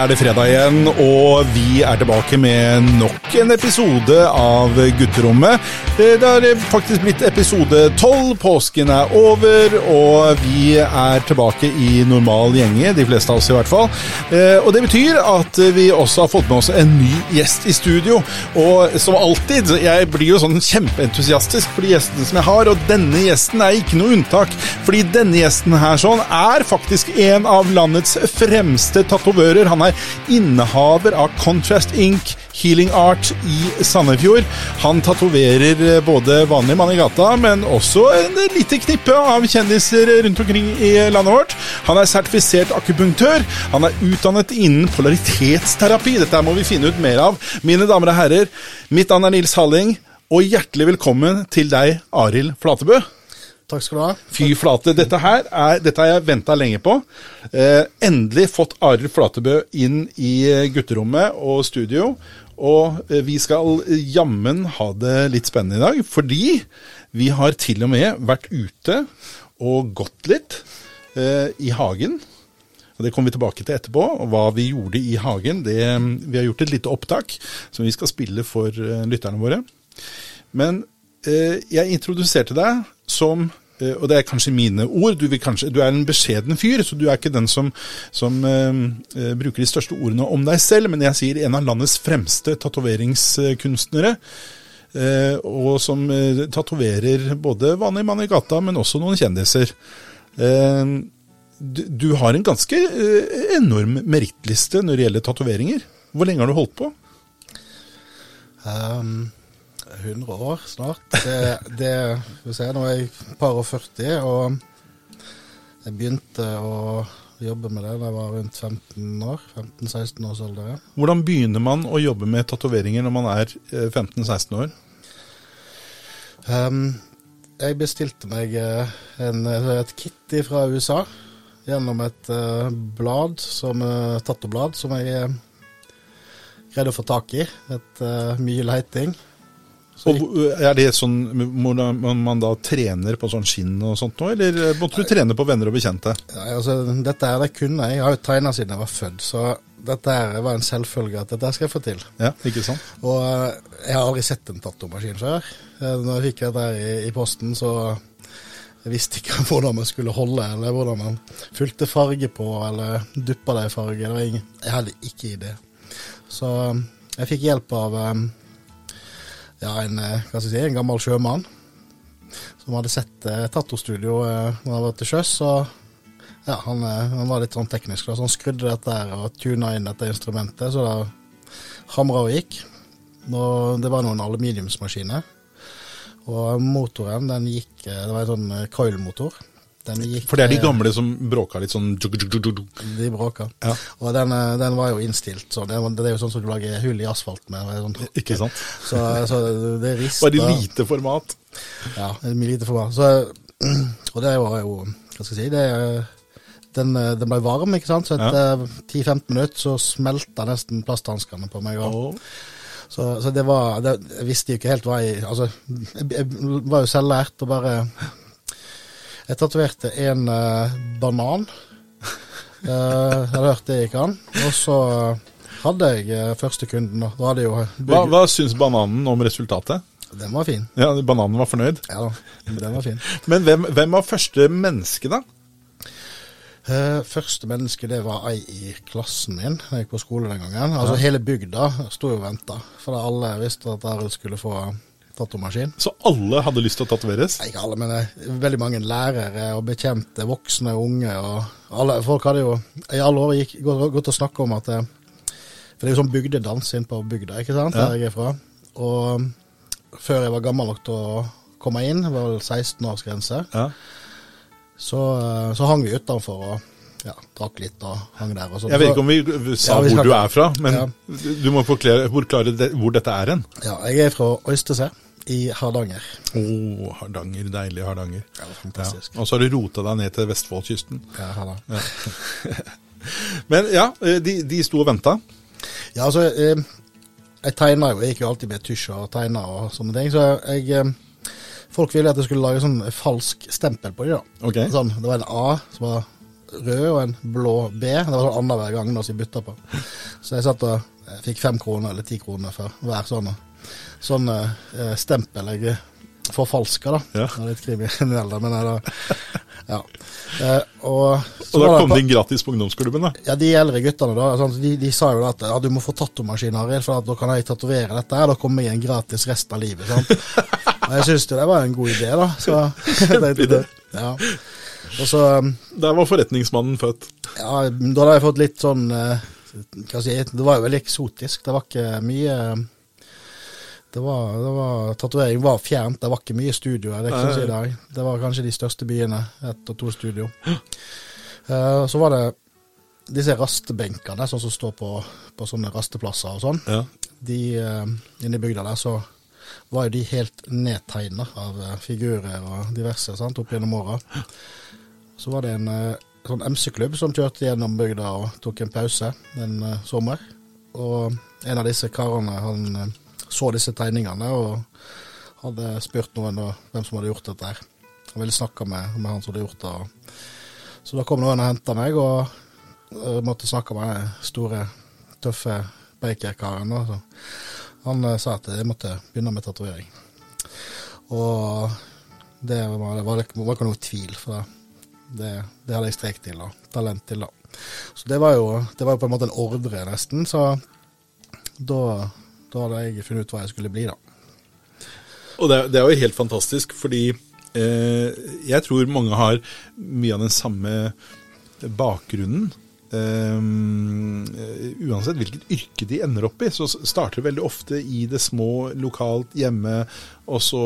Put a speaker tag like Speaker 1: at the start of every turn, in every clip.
Speaker 1: er det fredag igjen, og vi er tilbake med nok en episode av Gutterommet. Det har faktisk blitt episode tolv, påsken er over, og vi er tilbake i normal gjenge, de fleste av oss i hvert fall. Eh, Og det betyr at vi også har fått med oss en ny gjest i studio. Og som alltid, jeg blir jo sånn kjempeentusiastisk for de gjestene som jeg har, og denne gjesten er ikke noe unntak, fordi denne gjesten her sånn er faktisk en av landets fremste tatovører. Han er innehaver av Contrast Ink Healing Art i Sandefjord. Han tatoverer både vanlige mann i gata, men også en lite knippe av kjendiser rundt omkring i landet vårt. Han er sertifisert akupunktør. Han er utdannet innen polaritetsterapi. Dette må vi finne ut mer av. Mine damer og herrer, mitt navn er Nils Halling, og hjertelig velkommen til deg, Arild Flatebø.
Speaker 2: Takk skal du ha.
Speaker 1: Fy flate. Dette her er, dette har jeg venta lenge på. Eh, endelig fått Arild Flatebø inn i gutterommet og studio. Og eh, vi skal jammen ha det litt spennende i dag, fordi vi har til og med vært ute og gått litt eh, i hagen. Og Det kommer vi tilbake til etterpå. og Hva vi gjorde i hagen. Det, vi har gjort et lite opptak som vi skal spille for eh, lytterne våre. Men jeg introduserte deg som eh, og det er kanskje mine ord. Du, kanskje, du er en beskjeden fyr, så du er ikke den som, som eh, eh, bruker de største ordene om deg selv, men jeg sier en av landets fremste tatoveringskunstnere. Uh, og som uh, tatoverer både vanlige mann i gata, men også noen kjendiser. Uh, du, du har en ganske eh, enorm merittliste når det gjelder tatoveringer. Hvor lenge har du holdt på?
Speaker 2: Um, 100 år snart. Det, det skal vi se, Nå er jeg par og 40, og jeg begynte å jobbe med det da jeg var rundt 15 år. 15-16 års alder.
Speaker 1: Hvordan begynner man å jobbe med tatoveringer når man er eh, 15-16 år?
Speaker 2: Um, jeg bestilte meg eh, en, et kit fra USA gjennom et uh, blad, som, uh, tattoblad, som jeg eh, greide å få tak i. Et uh, mye leiting.
Speaker 1: Og er det sånn hvordan man da trener på sånn skinn og sånt nå, eller måtte du trene på venner og bekjente?
Speaker 2: Ja, altså, dette er det kunne jeg. Jeg har jo tegna siden jeg var født, så dette var en selvfølge at dette skal jeg få til.
Speaker 1: Ja, ikke sant?
Speaker 2: Og eh, jeg har aldri sett en tattomaskin før. Eh, Når jeg fikk dette her i, i posten, så jeg visste ikke hvordan man skulle holde, eller hvordan man fulgte farge på, eller duppa det i farge. Det var ingen, jeg hadde ikke idé. Så eh, jeg fikk hjelp av eh, ja, en, eh, si, en gammel sjømann som hadde sett eh, tattostudio eh, når han var til sjøs. ja, han, eh, han var litt sånn teknisk, så han skrudde dette her og tuna inn dette instrumentet, så det hamra og gikk. Og det var noen aluminiumsmaskiner. Og motoren, den gikk eh, Det var en sånn coil-motor. Gikk
Speaker 1: For det er de
Speaker 2: eh,
Speaker 1: gamle som bråka litt sånn juk, juk, juk.
Speaker 2: De bråka.
Speaker 1: Ja.
Speaker 2: Og den, eh, den var jo innstilt så Det, det er jo sånn som du lager hull i asfalt med. Sånn,
Speaker 1: Ikke sant?
Speaker 2: Så, så det rista
Speaker 1: Bare i lite format.
Speaker 2: Ja, mye lite format. Så, og det var jo Hva skal jeg si det, den, eh, den ble varm, ikke sant. Så etter 10-15 minutter så smelta nesten plasthanskene på meg. Og,
Speaker 1: oh.
Speaker 2: så, så det var det, Jeg visste jo ikke helt hva jeg Altså, jeg, jeg var jo selvlært og bare Jeg tatoverte en uh, banan. Uh, jeg hadde hørt det gikk an. Og så hadde jeg eh, første kunden. Da hadde jeg jo
Speaker 1: hva, hva syns bananen om resultatet?
Speaker 2: Den var fin.
Speaker 1: Ja, Bananen var fornøyd.
Speaker 2: Ja, den var fin.
Speaker 1: Men hvem, hvem var første menneske, da?
Speaker 2: Uh, første menneske det var ei i klassen min da jeg gikk på skole den gangen. Altså Hele bygda sto og venta, for alle visste at Arild skulle få tattomaskin.
Speaker 1: Så alle hadde lyst til å tatoveres?
Speaker 2: Nei, Ikke alle, men eh, veldig mange lærere og bekjente, voksne og unge. og alle, Folk hadde jo i alle år gikk, gått, og snakka om at eh, For det er jo sånn bygdedans inn på bygda, ikke sant, der jeg er fra. Og før jeg var gammel nok til å komme inn, det var vel 16-årsgrense,
Speaker 1: Ja.
Speaker 2: så, eh, så hang vi utenfor og ja, drakk litt og hang der. og sånn.
Speaker 1: Jeg vet ikke om vi sa
Speaker 2: Ja, vi
Speaker 1: hvor du er fra, men
Speaker 2: Ja.
Speaker 1: du må forklare, forklare det, hvor dette er hen.
Speaker 2: Ja, jeg er fra Øystese i Hardanger.
Speaker 1: Å, Hardanger. Deilig Hardanger.
Speaker 2: Ja, det Ja. fantastisk.
Speaker 1: Og så har du rota deg ned til Vestfoldkysten.
Speaker 2: Ja, ja.
Speaker 1: Men ja, eh, de, de sto og venta.
Speaker 2: Ja, altså, eh, jeg tegna jo, jeg gikk jo alltid med tusj og tegna og sånne ting, så jeg eh, Folk ville at jeg skulle lage sånn falsk stempel på dem, da.
Speaker 1: Okay.
Speaker 2: Sånn, det var en A som var rød og en blå B. Det var sånn annenhver gang da, som jeg bytta på. Så jeg satt og jeg fikk fem kroner eller ti kroner for hver sånn, sånn eh, stempel jeg forfalska, da.
Speaker 1: Ja.
Speaker 2: Jeg er litt kriminell, da, men jeg da Ja. Eh, og, så
Speaker 1: Og da kom det inn gratis på ungdomsklubben, da.
Speaker 2: ja, De eldre guttene da, sånn, de, de sa jo at ja, du må få tatomaskin, Arild, for da kan jeg tatovere dette. her, Da kommer jeg inn gratis resten av livet. sant? Og jeg syns det var en god idé, da. Så, jeg. Ja. Og så um,
Speaker 1: Der var forretningsmannen født.
Speaker 2: ja, Da hadde jeg fått litt sånn eh, Hva si Det var jo veldig eksotisk. Det var ikke mye det var, det var, Tatovering var fjernt. Det var ikke mye studio her. Det, si det, det var kanskje de største byene. Ett og to studio. Uh, så var det disse rastebenkene, sånn som står på, på sånne rasteplasser og sånn.
Speaker 1: Ja.
Speaker 2: De uh, Inne i bygda der så var jo de helt nedtegna av eh, figurer og diverse sant, opp gjennom åra. Så var det en uh, sånn MC-klubb som kjørte gjennom bygda og tok en pause en sommer. Og en av disse karene han så disse tegningene og hadde spurt noen hvem som hadde gjort dette her. Han ville snakke med, med han som hadde gjort det. Så da kom noen og henta meg, og eh, måtte snakke med den store, tøffe Baker-karen. Han eh, sa at jeg måtte begynne med tatovering. Og det var, det var, ikke noe tvil, for det, det hadde jeg strek til og talent til. da. Så det var, jo, det var på en måte en ordre, nesten. Så da, da hadde jeg funnet ut hva jeg skulle bli, da.
Speaker 1: Og det, er- det er jo helt fantastisk, fordi eh, jeg tror mange har mye av den samme bakgrunnen. Um, uansett hvilket yrke de ender opp i, så starter det veldig ofte i det små, lokalt, hjemme, og så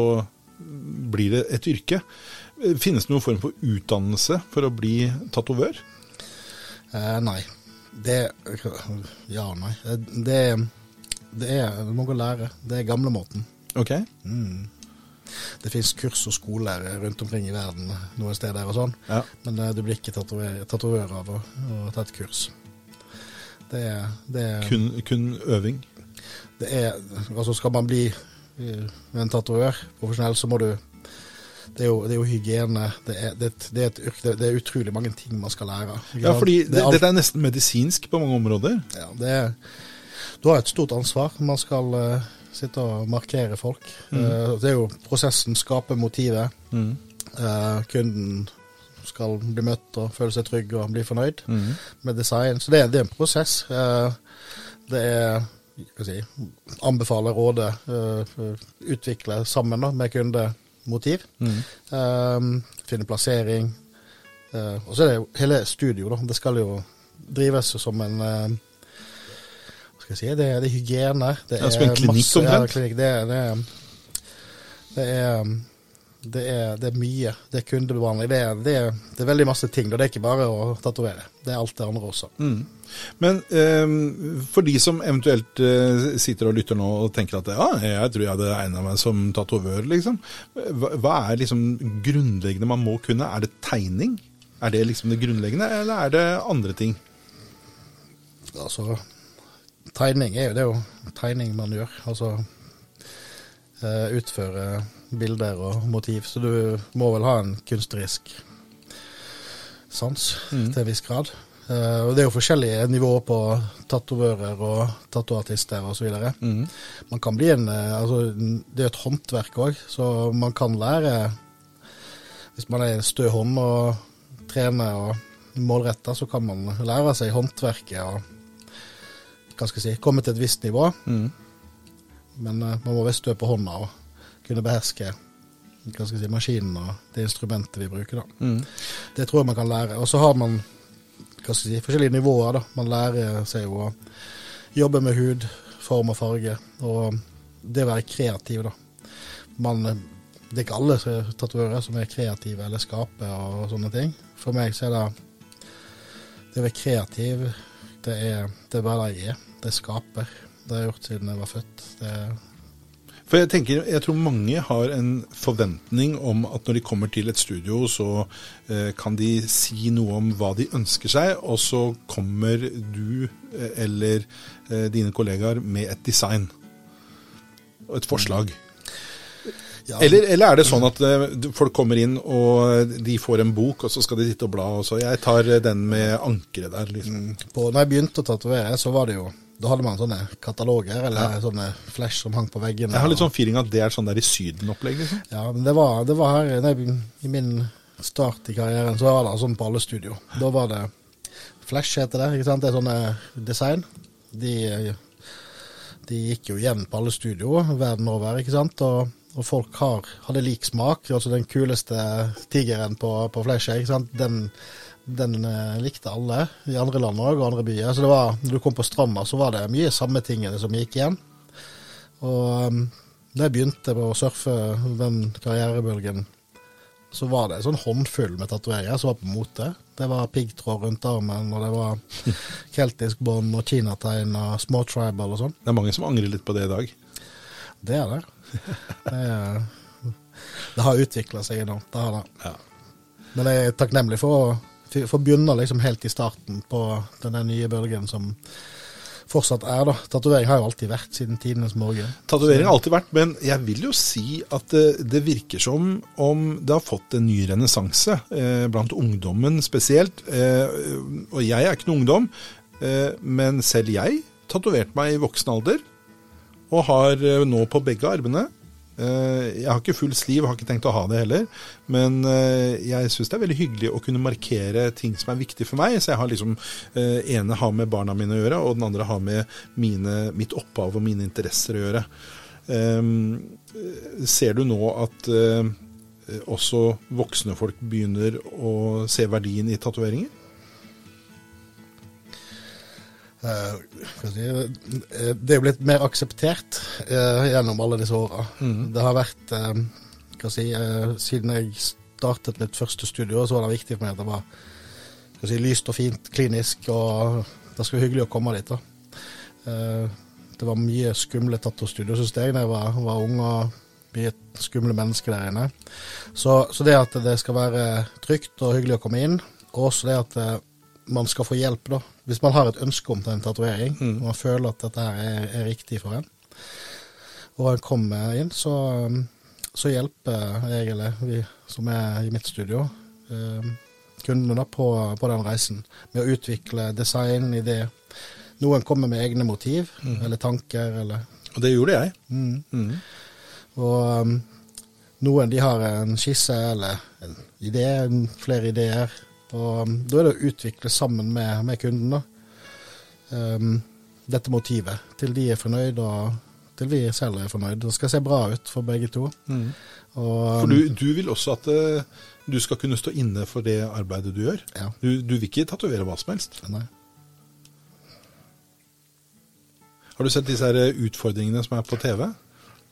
Speaker 1: blir det et yrke. Eh, Finnes det noen form for utdannelse for å bli tatovør?
Speaker 2: Eh, nei. Det Ja nei. Eh, Det, det er Du må gå og lære. Det er gamlemåten.
Speaker 1: Ok.
Speaker 2: Mm. Det fins kurs og skoler rundt omkring i verden noen steder og sånn,
Speaker 1: Ja.
Speaker 2: men eh, du blir ikke tatovør av å, å ta et kurs. Det er, det er
Speaker 1: Kun, kun øving.
Speaker 2: det er, altså Skal man bli eh, en tatovør profesjonell, så må du Det er jo, det er jo hygiene. Det er, det, det, er et yrke, det, er utrolig mange ting man skal lære.
Speaker 1: Ja, fordi
Speaker 2: Det
Speaker 1: det,
Speaker 2: er alt-
Speaker 1: dette er nesten medisinsk på mange områder.
Speaker 2: ja, det er, du har et stort ansvar. Man skal uh, sitte og markere folk. Eh, det er jo prosessen, skape motivet.
Speaker 1: Mm.
Speaker 2: Uh, kunden skal bli møtt og føle seg trygg og bli fornøyd
Speaker 1: Mm.
Speaker 2: med design. Så det, det er en prosess. Det er hva si, anbefale, råde, utvikle sammen da, med kundemotiv.
Speaker 1: Mm.
Speaker 2: Finne plassering. Og så er det hele studio, da. Det skal jo drives som en skal jeg si? Det det er hygiene. Det
Speaker 1: er, det er klinikk,
Speaker 2: ja,
Speaker 1: omtrent.
Speaker 2: klinikk. Det, er- det, er- det er det er, det mye. Det er kundebehandling. Det det, det er veldig masse ting. Og Det er ikke bare å tatovere. Det er alt det andre også.
Speaker 1: Mm. Men um, for de som eventuelt uh, sitter og lytter nå og tenker at ja, jeg tror jeg hadde egna meg som tatovør, liksom. Hva, hva er liksom grunnleggende man må kunne? Er det tegning? Er det liksom det grunnleggende, eller er det andre ting?
Speaker 2: Altså, tegning er jo det er jo tegning man gjør. Altså eh, utføre bilder og motiv. Så du må vel ha en kunstnerisk sans til en viss grad. Uh, og det er jo forskjellige nivåer på tatovører og tatoartister osv.
Speaker 1: Mm.
Speaker 2: Man kan bli en eh, altså, Det er et håndverk òg, så man kan lære Hvis man er stø hånd og trener og målretta, så kan man lære seg håndverket og hva skal jeg si, komme til et visst nivå.
Speaker 1: Mm.
Speaker 2: Men uh, man må være stø på hånda og kunne beherske hva skal jeg si, maskinen og det instrumentet vi bruker. da.
Speaker 1: Mm.
Speaker 2: Det tror jeg man kan lære. Og så har man hva skal jeg si, forskjellige nivåer. da. Man lærer seg å jobbe med hud, form og farge. Og det å være kreativ, da. Man, eh, det er ikke alle er tatovører som er kreative eller skaper og sånne ting. For meg så er det det å være kreativ, det er, det er bare det jeg er. Det er skaper. Det har jeg gjort siden jeg var født. Det
Speaker 1: For jeg tenker, jeg tror mange har en forventning om at når de kommer til et studio, så eh, kan de si noe om hva de ønsker seg, og så kommer du eh, eller eh, dine kollegaer med et design og et forslag.
Speaker 2: Ja.
Speaker 1: Eller, eller er det sånn at eh, folk kommer inn og de får en bok, og så skal de sitte og bla, og så Jeg tar eh, den med ankeret der, liksom.
Speaker 2: Mm. På, når jeg begynte å tatovere, så var det jo Da hadde man sånne kataloger, eller sånne flash som hang på veggene.
Speaker 1: Jeg har litt sånn feeling at det er sånn der i Syden-opplegg, liksom.
Speaker 2: Ja, men det var, det var her nei, I min start i karrieren så var det sånn på alle studio. Da var det Flash heter det. ikke sant? Det er sånne design. De, de gikk jo igjen på alle studio verden over, ikke sant. Og, og folk har, hadde lik smak. Altså den kuleste tigeren på, på sant. Den, den eh, likte alle i andre land òg, og andre byer. Så det var, når du kom på Stranda, så var det mye samme tingene som gikk igjen. Og um, da jeg begynte på å surfe den karrierebølgen, så var det en sånn håndfull med tatoveringer som var på mote. Det var piggtråd rundt armen, og det var keltisk bånd og kinategn og små tribal og sånn.
Speaker 1: Det er mange som angrer litt på det i dag.
Speaker 2: Det er det. Det, det har utvikla seg enormt. Det har det.
Speaker 1: Ja.
Speaker 2: Men jeg er takknemlig for å, for å begynne liksom helt i starten på den nye bølgen som fortsatt er. da. Tatovering har jo alltid vært siden tidenes morgen.
Speaker 1: Tatovering har alltid vært, men jeg vil jo si at det, det virker som om det har fått en ny renessanse, eh, blant ungdommen spesielt. Eh, og jeg er ikke noen ungdom, eh, men selv jeg tatoverte meg i voksen alder, og har eh, nå på begge armene. Eh, jeg har ikke full sliv, har ikke tenkt å ha det heller, men eh, jeg syns det er veldig hyggelig å kunne markere ting som er viktig for meg. Så jeg har liksom ene har med barna mine å gjøre, og den andre har med mine, mitt opphav og mine interesser å gjøre. Eh, ser du nå at også voksne folk begynner å se verdien i tatoveringer?
Speaker 2: Det er jo blitt mer akseptert eh, gjennom alle disse åra. Det har vært eh, si, eh, Siden jeg startet mitt første studio, så var det viktig for meg at det var si, lyst og fint, klinisk, og det skulle være hyggelig å komme dit. da. Eh, det var mye skumle tattoo-studio, syns jeg, da jeg var, var ung. og mye skumle mennesker der inne. Så, så det at det skal være trygt og hyggelig å komme inn, og også det at eh, man skal få hjelp, da. Hvis man har et ønske om en tatovering, og man føler at dette her er, er riktig for en, og en kommer inn, så, så hjelper eller vi som er i mitt studio, eh, kundene da på, på den reisen med å utvikle design, idé. Noen kommer med egne motiv eller tanker, eller
Speaker 1: Og det gjorde jeg.
Speaker 2: mm.
Speaker 1: Mm.
Speaker 2: Og um, noen de har en skisse eller en idé, flere ideer. Og um, da er det å utvikle sammen med, med kunden da. Um, dette motivet, til de er fornøyd og til vi selv er fornøyd. Det skal se bra ut for begge to.
Speaker 1: Mm.
Speaker 2: Og,
Speaker 1: For
Speaker 2: um,
Speaker 1: du, du vil også at uh, du skal kunne stå inne for det arbeidet du gjør.
Speaker 2: Ja.
Speaker 1: Du, du vil ikke tatovere hva som helst.
Speaker 2: Nei.
Speaker 1: Har du sett disse her utfordringene som er på TV?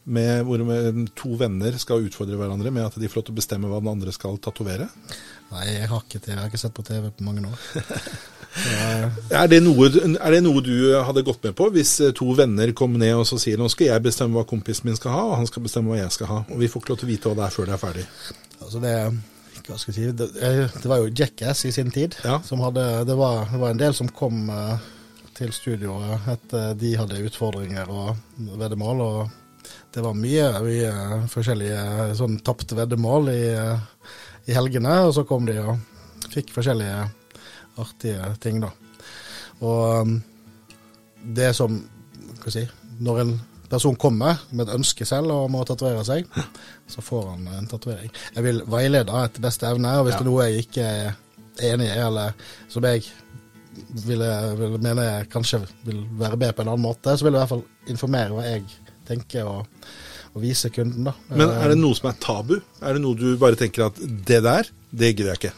Speaker 1: Med, hvor to venner skal utfordre hverandre med at de får lov til å bestemme hva den andre skal tatovere?
Speaker 2: Nei, jeg har ikke TV. Jeg har ikke sett på TV på mange år.
Speaker 1: Er det, noe, er det noe du hadde gått med på hvis eh, to venner kom ned og så sier nå skal jeg bestemme hva kompisen min skal ha, og han skal bestemme hva jeg skal ha, og vi får ikke lov til å vite hva det er før det er ferdig?
Speaker 2: altså det, hva skal jeg si, det, det var jo Jackass i sin tid.
Speaker 1: Ja.
Speaker 2: Som hadde, det, var, det var en del som kom eh, til studioet etter de hadde utfordringer og veddemål. og det var mye, mye forskjellige sånn tapte veddemål i, i helgene, og så kom de og fikk forskjellige artige ting, da. Og um, det som Hva si Når en person kommer med et ønske selv og må tatovere seg, så får han en tatovering. Jeg vil veilede etter beste evne, og hvis
Speaker 1: Ja.
Speaker 2: det er noe jeg ikke er enig i, eller som jeg ville, ville mene jeg kanskje vil være bedre på en annen måte, så vil jeg i hvert fall informere hva jeg tenker, og, og vise kunden, da.
Speaker 1: Men er det noe som er tabu? Er det noe du bare tenker at det der, det gidder jeg ikke?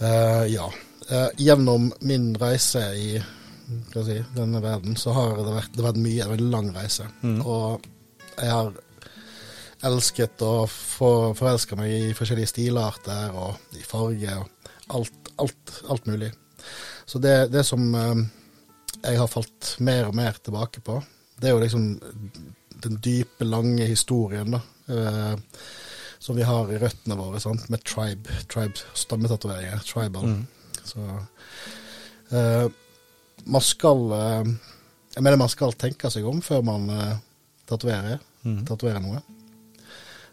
Speaker 2: Uh, ja. Uh, gjennom min reise i si, denne verden, så har det vært, det har vært mye, en veldig lang reise. Og jeg har elsket å for, forelske meg i forskjellige stilarter og i farge og alt, alt, alt mulig. Så det, det som eh, jeg har falt mer og mer tilbake på, det er jo liksom den dype, lange historien da, eh, som vi har i røttene våre, sant? med tribe, tribe stammetatoveringer, tribal. Så eh, man skal eh, Jeg mener man skal tenke seg om før man uh, tatoverer, tatoverer noe.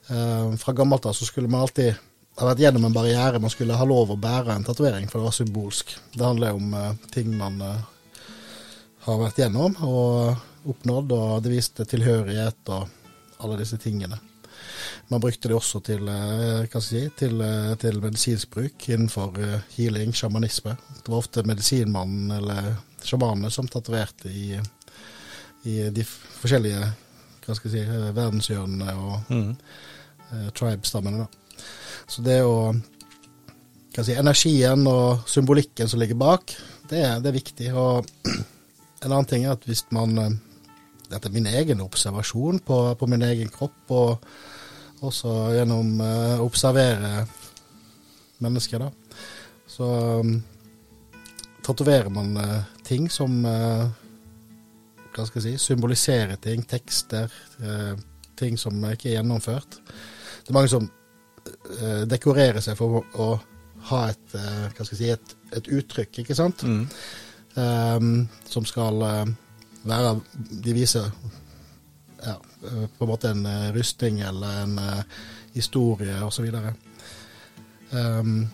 Speaker 2: Eh, fra gammelt av så skulle man alltid ha vært gjennom en barriere. Man skulle ha lov å bære en tatovering, for det var symbolsk. Det handler om eh, ting man eh, har vært gjennom og oppnådd, og det viste tilhørighet og alle disse tingene. Man brukte det også til, eh, si, til, eh, til medisinsk bruk innenfor eh, healing, sjamanisme. Det var ofte medisinmannen eller sjamanene som tatoverte i, i de forskjellige hva si, verdenshjørnene og
Speaker 1: Mm.
Speaker 2: eh, tribe-stammene. Så det å si, Energien og symbolikken som ligger bak, det det er viktig. Og en annen ting er at hvis man Dette er min egen observasjon på, på min egen kropp, og også gjennom eh, å observere mennesker, da. Så um, tatoverer man eh, ting som eh, Hva skal jeg si Symboliserer ting, tekster, eh, ting som ikke er gjennomført. Det er mange som eh, dekorerer seg for å, ha et, eh, hva skal jeg si, et, et uttrykk, ikke sant?
Speaker 1: Mm.
Speaker 2: Um, som skal eh, være De viser ja, på en måte en eh, rustning eller en eh, historie osv. Um,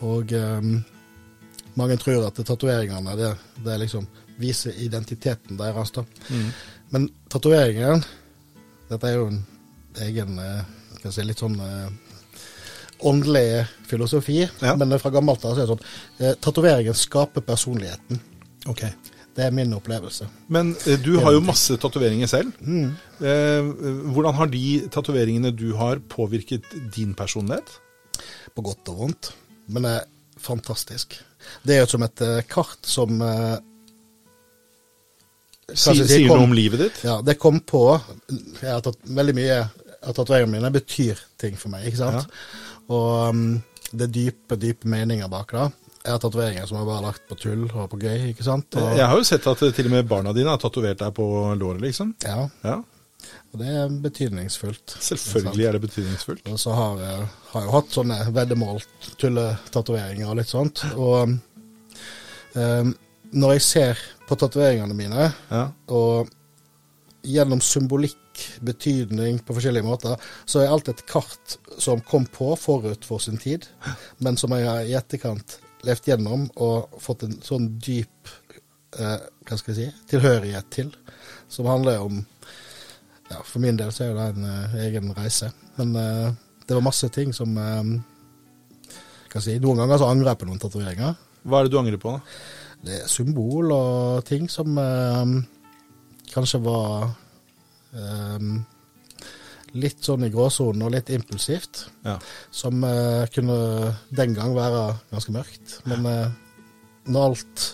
Speaker 2: og um, mange tror at tatoveringene det, det liksom viser identiteten deres. da.
Speaker 1: Mm.
Speaker 2: Men tatoveringen Dette er jo en egen eh, skal si, litt sånn uh, åndelig filosofi.
Speaker 1: Ja.
Speaker 2: Men fra gammelt av så er det sånn uh, Tatoveringen skaper personligheten.
Speaker 1: Ok.
Speaker 2: Det er min opplevelse.
Speaker 1: Men eh, du har jo masse tatoveringer selv.
Speaker 2: Mm.
Speaker 1: Eh, hvordan har de tatoveringene du har, påvirket din personlighet?
Speaker 2: På godt og vondt. Men det er fantastisk. Det er jo som et eh, kart som eh, kanskje si
Speaker 1: sier
Speaker 2: kom-
Speaker 1: noe om livet ditt?
Speaker 2: Ja, det kom på Jeg har tatt veldig mye av tatoveringene mine betyr ting for meg, ikke sant? Og um, det er dype, dype meninger bak det. Jeg har tatoveringer som jeg bare har lagt på tull og på gøy, ikke sant? Og,
Speaker 1: Jeg har jo sett at til og med barna dine har tatovert deg på låret, liksom.
Speaker 2: ja,
Speaker 1: Ja,
Speaker 2: og det er betydningsfullt.
Speaker 1: Selvfølgelig er det betydningsfullt.
Speaker 2: Og så har jeg, har jo hatt sånne veddemål, tulletatoveringer og litt sånt. Og um, når jeg ser på tatoveringene mine,
Speaker 1: Ja.
Speaker 2: og gjennom symbolikk, betydning på forskjellige måter, så er alt et kart som kom på forut for sin tid, men som jeg i etterkant levd gjennom og fått en sånn dyp eh, hva skal jeg si, tilhørighet til, som handler om ja, For min del så er det en eh, egen reise. Men eh, det var masse ting som eh, si, Noen ganger så angrer jeg på noen tatoveringer.
Speaker 1: Hva er det du angrer på, da?
Speaker 2: Det er symbol og ting som eh, kanskje var eh, litt sånn i gråsonen og litt impulsivt.
Speaker 1: Ja.
Speaker 2: Som eh, kunne den gang være ganske mørkt. Men eh, når alt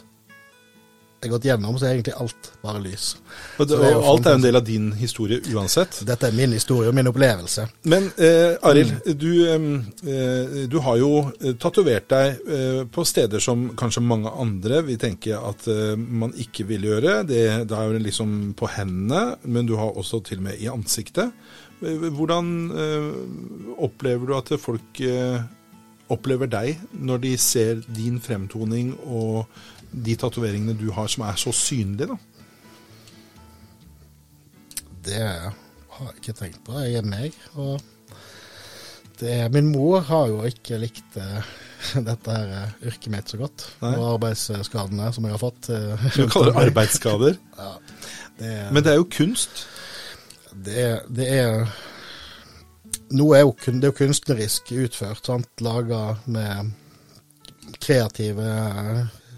Speaker 2: er gått gjennom, så er egentlig alt bare lys.
Speaker 1: Og, det,
Speaker 2: og er
Speaker 1: alt er en del av din historie uansett.
Speaker 2: Dette er min historie og min opplevelse.
Speaker 1: Men eh, Arild, du, eh, du har jo eh, tatovert deg eh, på steder som kanskje mange andre vil tenke at eh, man ikke vil gjøre. Det, det er jo liksom på hendene, men du har også til og med i ansiktet. Hvordan eh, opplever du at folk eh, opplever deg når de ser din fremtoning og de tatoveringene du har som er så synlige? da?
Speaker 2: Det har jeg ikke tenkt på. Jeg er meg. Og det, min mor har jo ikke likt eh, dette her eh, yrket mitt så godt.
Speaker 1: Nei.
Speaker 2: Og arbeidsskadene som jeg har fått. eh,
Speaker 1: Du kaller det arbeidsskader.
Speaker 2: Ja, det,
Speaker 1: Men det er jo kunst.
Speaker 2: Det, er- det er Noe er jo, det er jo kunstnerisk utført. sant? Laga med kreative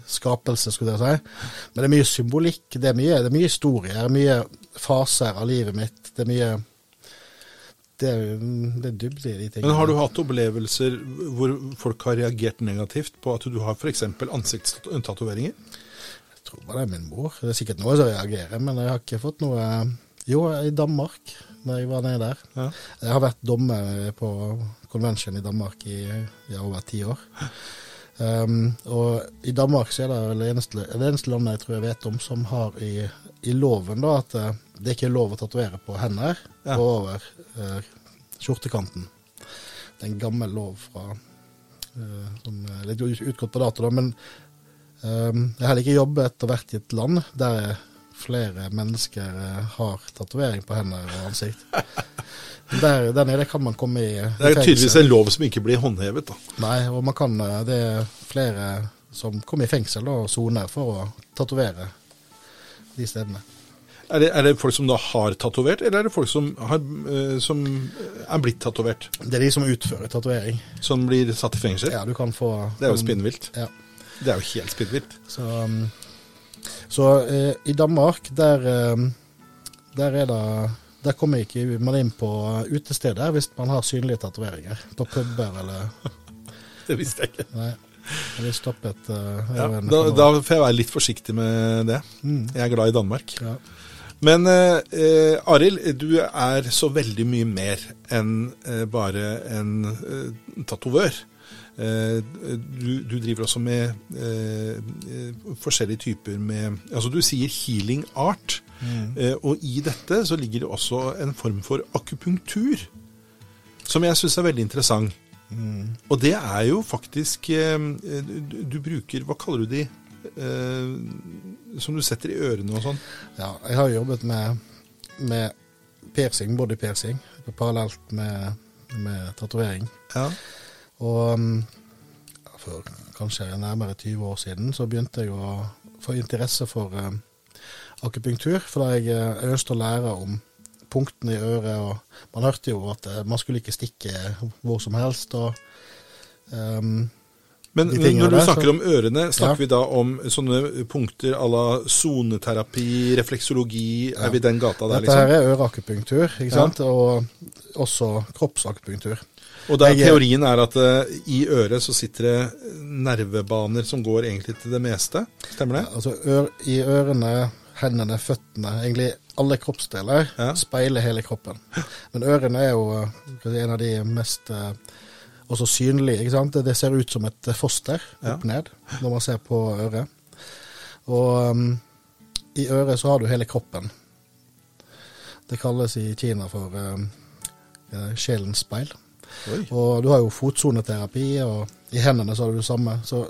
Speaker 2: skapelser, skulle jeg si. Men det er mye symbolikk, det er mye, det er mye historier. Er mye faser av livet mitt. Det er mye Det er, det er dybde i de tingene.
Speaker 1: Men har du hatt opplevelser hvor folk har reagert negativt på at du har f.eks. ansiktstatoveringer?
Speaker 2: Jeg tror bare det er min mor. Det er sikkert noe som reagerer, men jeg har ikke fått noe Jo, i Danmark, da jeg var nede der.
Speaker 1: Ja.
Speaker 2: Jeg har vært dommer på convention i Danmark i ja, over ti år. Um, og i Danmark så er det vel det eneste, det eneste landet jeg tror jeg vet om som har i, i loven da at eh, det ikke er lov å tatovere på hender
Speaker 1: Ja.
Speaker 2: og over uh, skjortekanten. Det er en gammel lov fra uh, som er litt utgått på dato, da. Men um, jeg har heller ikke jobbet og vært i et land der flere mennesker eh, har tatovering på hender og ansikt. Der, der nede kan man komme i
Speaker 1: Det er tydeligvis en lov som ikke blir håndhevet, da.
Speaker 2: Nei, og man kan, eh, det er flere som kommer i fengsel og soner for å tatovere de stedene.
Speaker 1: Er det, er det folk som da har tatovert, eller er det folk som, har, eh, som er blitt tatovert?
Speaker 2: Det er de som utfører tatovering.
Speaker 1: Som blir satt i fengsel?
Speaker 2: Ja, du kan få
Speaker 1: Det er jo spinnvilt.
Speaker 2: Ja.
Speaker 1: Det er jo helt spinnvilt.
Speaker 2: Så, um, så eh, i Danmark, der, eh, der er det der kommer ikke man inn på utesteder hvis man har synlige tatoveringer. På puber eller
Speaker 1: Det visste jeg ikke.
Speaker 2: Nei. Eller stoppet uh,
Speaker 1: Ja, da, da får jeg være litt forsiktig med det.
Speaker 2: Mm.
Speaker 1: Jeg er glad i Danmark.
Speaker 2: Ja.
Speaker 1: Men eh, eh, Arild, du er så veldig mye mer enn eh, bare en eh, tatovør. Eh, du, du driver også med eh, eh, forskjellige typer med Altså, du sier healing art.
Speaker 2: Mm.
Speaker 1: Eh, og i dette så ligger det også en form for akupunktur. Som jeg syns er veldig interessant.
Speaker 2: Mm.
Speaker 1: Og det er jo faktisk eh, du, du bruker Hva kaller du de? Eh, som du setter i ørene og sånn.
Speaker 2: ja, jeg har jobbet med, med piercing, body piercing, parallelt med, med tatovering.
Speaker 1: Ja.
Speaker 2: Og um, for kanskje nærmere 20 år siden så begynte jeg å få interesse for eh, akupunktur, fordi jeg, jeg ønsket å lære om punktene i øret. og Man hørte jo at eh, man skulle ikke stikke hvor som helst. og um,
Speaker 1: Men
Speaker 2: De
Speaker 1: når du
Speaker 2: der,
Speaker 1: snakker
Speaker 2: så-
Speaker 1: om ørene, snakker
Speaker 2: Ja.
Speaker 1: vi da om sånne punkter à la soneterapi, refleksologi?
Speaker 2: Ja.
Speaker 1: Er vi den gata der,
Speaker 2: Dette her
Speaker 1: liksom?
Speaker 2: er øreakupunktur, ikke
Speaker 1: Ja.
Speaker 2: sant? og også kroppsakupunktur.
Speaker 1: Og der
Speaker 2: Jeg-
Speaker 1: teorien er at uh, i øret så sitter det nervebaner som går egentlig til det meste. Stemmer det?
Speaker 2: Ja, Altså ør, I ørene, hendene, føttene, egentlig alle kroppsdeler
Speaker 1: Ja.
Speaker 2: speiler hele kroppen. Men ørene er jo eh, en av de mest uh, også synlige. ikke sant? Det- ser ut som et foster
Speaker 1: Ja.
Speaker 2: opp ned når man ser på øret. Og um, i øret så har du hele kroppen. Det kalles i Kina for um, sjelens speil.
Speaker 1: Oi.
Speaker 2: Og du har jo fotsoneterapi, og i hendene så har du det samme. Så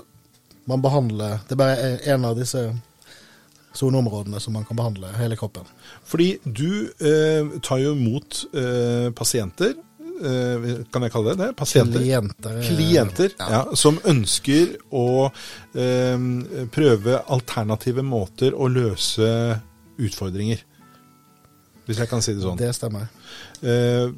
Speaker 2: man behandler Det er bare en av disse soneområdene som man kan behandle hele kroppen.
Speaker 1: Fordi du eh, tar jo imot eh, pasienter, eh, kan jeg kalle det det? Pasienter?
Speaker 2: Klienter. er-
Speaker 1: Klienter
Speaker 2: Ja.
Speaker 1: ja, som ønsker å eh, prøve alternative måter å løse utfordringer. Hvis jeg kan si det sånn.
Speaker 2: Det stemmer.
Speaker 1: Eh,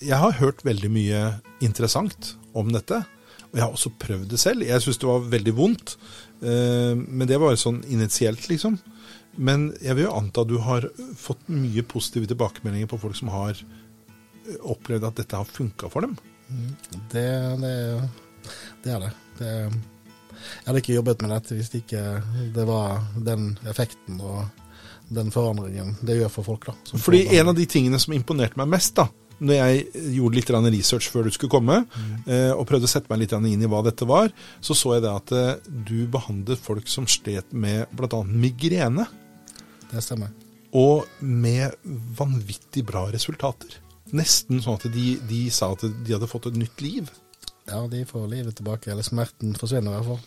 Speaker 1: jeg har hørt veldig mye interessant om dette. Og jeg har også prøvd det selv. Jeg syns det var veldig vondt. eh, men det var sånn initielt, liksom. Men jeg vil jo anta du har fått mye positive tilbakemeldinger på folk som har eh, opplevd at dette har funka for dem.
Speaker 2: Det, det, det er det. det. Jeg hadde ikke jobbet med dette hvis ikke det var den effekten og den forandringen det gjør for folk. da.
Speaker 1: Fordi en av de tingene som imponerte meg mest, da, når jeg gjorde litt research før du skulle komme, mm. og prøvde å sette meg litt inn i hva dette var, så så jeg det at eh, du behandlet folk som slet med bl.a. migrene,
Speaker 2: Det stemmer.
Speaker 1: og med vanvittig bra resultater. Nesten sånn at de, de sa at de hadde fått et nytt liv.
Speaker 2: Ja, de får livet tilbake, eller smerten forsvinner i hvert fall.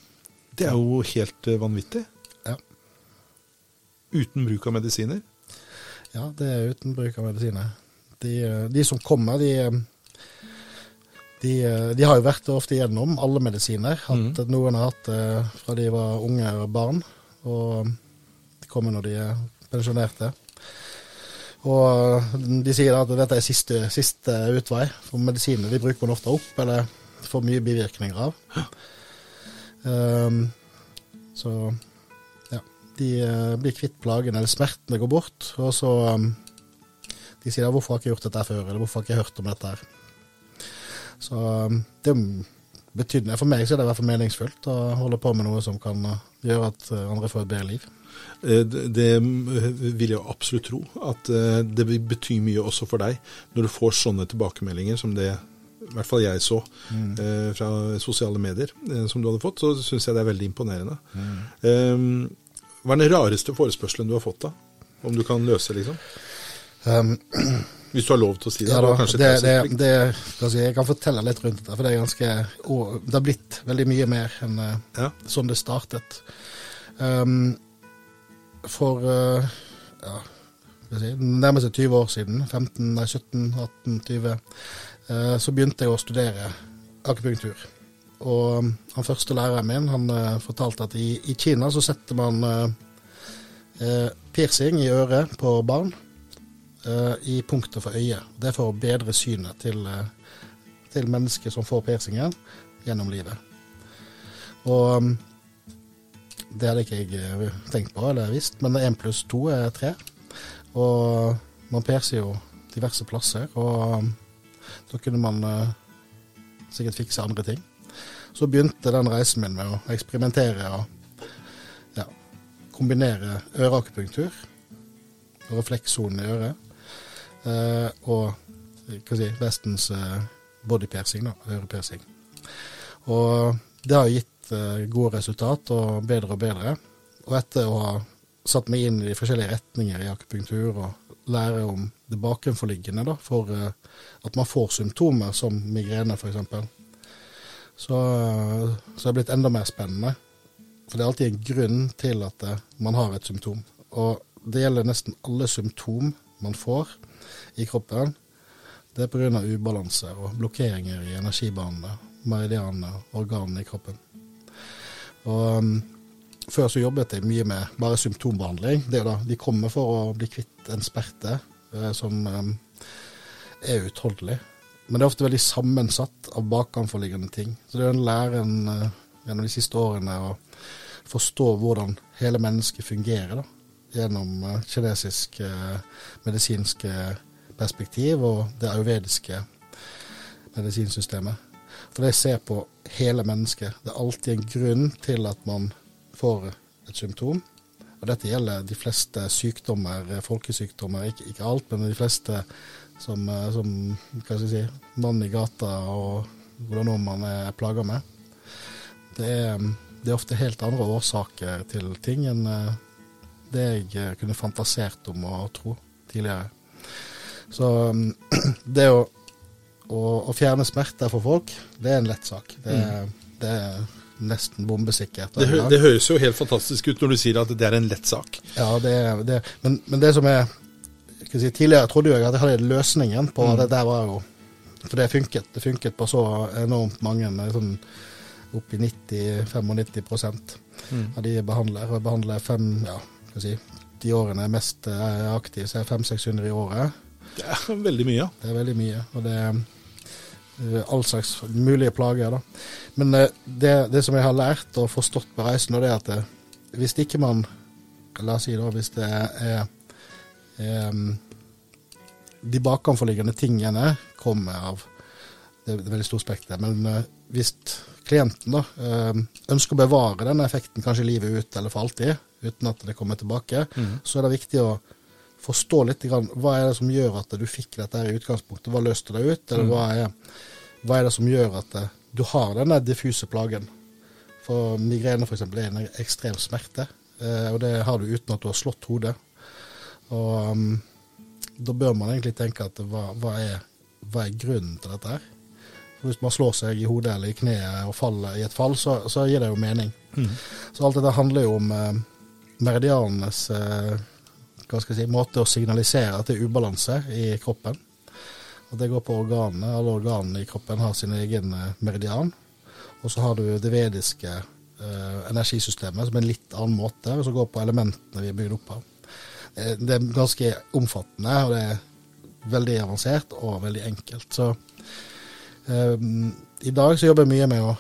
Speaker 1: Det er jo helt eh, vanvittig.
Speaker 2: Ja.
Speaker 1: Uten bruk av medisiner.
Speaker 2: Ja, det er uten bruk av medisiner. De, eh, de som kommer, de, eh, de, eh, de har jo vært ofte igjennom alle medisiner. At Noen har hatt det fra de var unge og barn, og de kommer når de er pensjonerte. Og eh, de sier at dette er siste, siste utvei, for medisiner de bruker man ofte opp, eller får mye bivirkninger av. Um, så ja, de eh, blir kvitt plagene eller smertene går bort. Og så um, De sier 'hvorfor har jeg ikke gjort dette før', eller 'hvorfor har jeg ikke hørt om dette her'. Så um, det betyr, For meg så er det i hvert fall meningsfullt å holde på med noe som kan uh, gjøre at uh, andre får et bedre liv.
Speaker 1: Eh, Det, det vil jeg absolutt tro. At eh, det vil bety mye også for deg når du får sånne tilbakemeldinger som det i hvert fall jeg så eh, fra sosiale medier eh, som du hadde fått. Så syns jeg det er veldig imponerende. Eh, hva er den rareste forespørselen du har fått, da? Om du kan løse, liksom?
Speaker 2: Um,
Speaker 1: Hvis du har lov til å si det.
Speaker 2: ja, da, det, det, det, altså, jeg, kan fortelle litt rundt dette, for det er ganske og Det har blitt veldig mye mer enn uh,
Speaker 1: ja.
Speaker 2: sånn det startet. Um, for uh, ja, si, nærmest 20 år siden, 15, nei, 17, 18, 20, uh, så begynte jeg å studere akupunktur. Og um, han første læreren min han uh, fortalte at i, i, Kina så setter man uh, piercing i øret på barn i punktet for øyet. Det er for å bedre synet til, til mennesker som får piercingen gjennom livet. Og um, det hadde ikke jeg tenkt på eller visst, men én pluss to er tre. Og man perser jo diverse plasser, og um, da kunne man sikkert fikse andre ting. Så begynte den reisen min med å eksperimentere og ja, kombinere øreakupunktur, reflekssonen i øret, eh, og hva si, Vestens eh, bodypiercing, ørepiercing. Og det har gitt eh, gode resultat, og bedre og bedre. Og etter å ha satt meg inn i de forskjellige retninger i akupunktur og lære om det bakenforliggende da, for uh, at man får symptomer som migrene f.eks., så, så det blitt enda mer spennende. For det er alltid en grunn til at eh, man har et symptom. Og det gjelder nesten alle symptom man får i kroppen. Det er pga. ubalanse og blokkeringer i energibanene, meridianene, organene i kroppen. Og um, Før så jobbet jeg mye med bare symptombehandling. Det er da, De kommer for å bli kvitt en sperte eh, som um, er utholdelig. Men det er ofte veldig sammensatt av bakanforliggende ting. Så det er en læren en, uh, gjennom de siste årene å forstå hvordan hele mennesket fungerer, da. Gjennom uh, kinesisk uh, medisinske perspektiv og det ayurvediske medisinsystemet. For det ser på hele mennesket. Det er alltid en grunn til at man får et symptom. Og dette gjelder de fleste sykdommer, folkesykdommer, ikke, ikke alt, men de fleste som, eh, som hva skal jeg si, mann i gata og hvordan man er plaga med. Det er, det er, ofte helt andre årsaker til ting enn eh, det jeg eh, kunne fantasert om å tro tidligere. Så det å, å, å fjerne smerter for folk, det er en lett sak. Det, mm. det er nesten bombesikkert.
Speaker 1: Det, det, høres jo helt fantastisk ut når du sier at det er en lett sak.
Speaker 2: Ja, det, det men, men, det som er si, Tidligere trodde jeg at jeg hadde løsningen på mm. det der var jo For det funket. Det funket på så enormt mange, sånn opp i 90-95 mm. av de jeg behandler. Og jeg behandler fem, ja, skal si, de årene jeg er mest er aktiv, så er jeg 500-600 i året.
Speaker 1: Det er veldig mye.
Speaker 2: Det er veldig mye. Og det er eh, all slags mulige plager, da. Men eh, det, det, som jeg har lært og forstått på reisen, det er at det, eh, hvis ikke man La oss si da, hvis det er er de bakenforliggende tingene kommer av Det er veldig stort spekter. Men hvis klienten da, ønsker å bevare denne effekten kanskje livet ut eller for alltid, uten at det kommer tilbake, mm. så er det viktig å forstå litt grann, hva er det som gjør at du fikk dette her i utgangspunktet. Hva løste det ut? Eller mm. hva, er, hva, er, det som gjør at uh, du har denne diffuse plagen? For migrene f.eks. er en ekstrem smerte, og det har du uten at du har slått hodet. Og um, da bør man egentlig tenke at hva, hva, er, hva er, grunnen til dette her? Hvis man slår seg i hodet eller i kneet og faller i et fall, så, så gir det jo mening. Mm. Så alt dette handler jo om eh, meridianenes eh, hva skal jeg si, måte å signalisere at det er ubalanse i kroppen. Og Det går på organene. Alle organene i kroppen har sin egen eh, meridian. Og så har du det vediske eh, energisystemet som er en litt annen måte, og som går på elementene vi er bygd opp av. Eh, det er ganske omfattende, og det er veldig avansert og veldig enkelt. Så eh, i dag så jobber jeg mye med å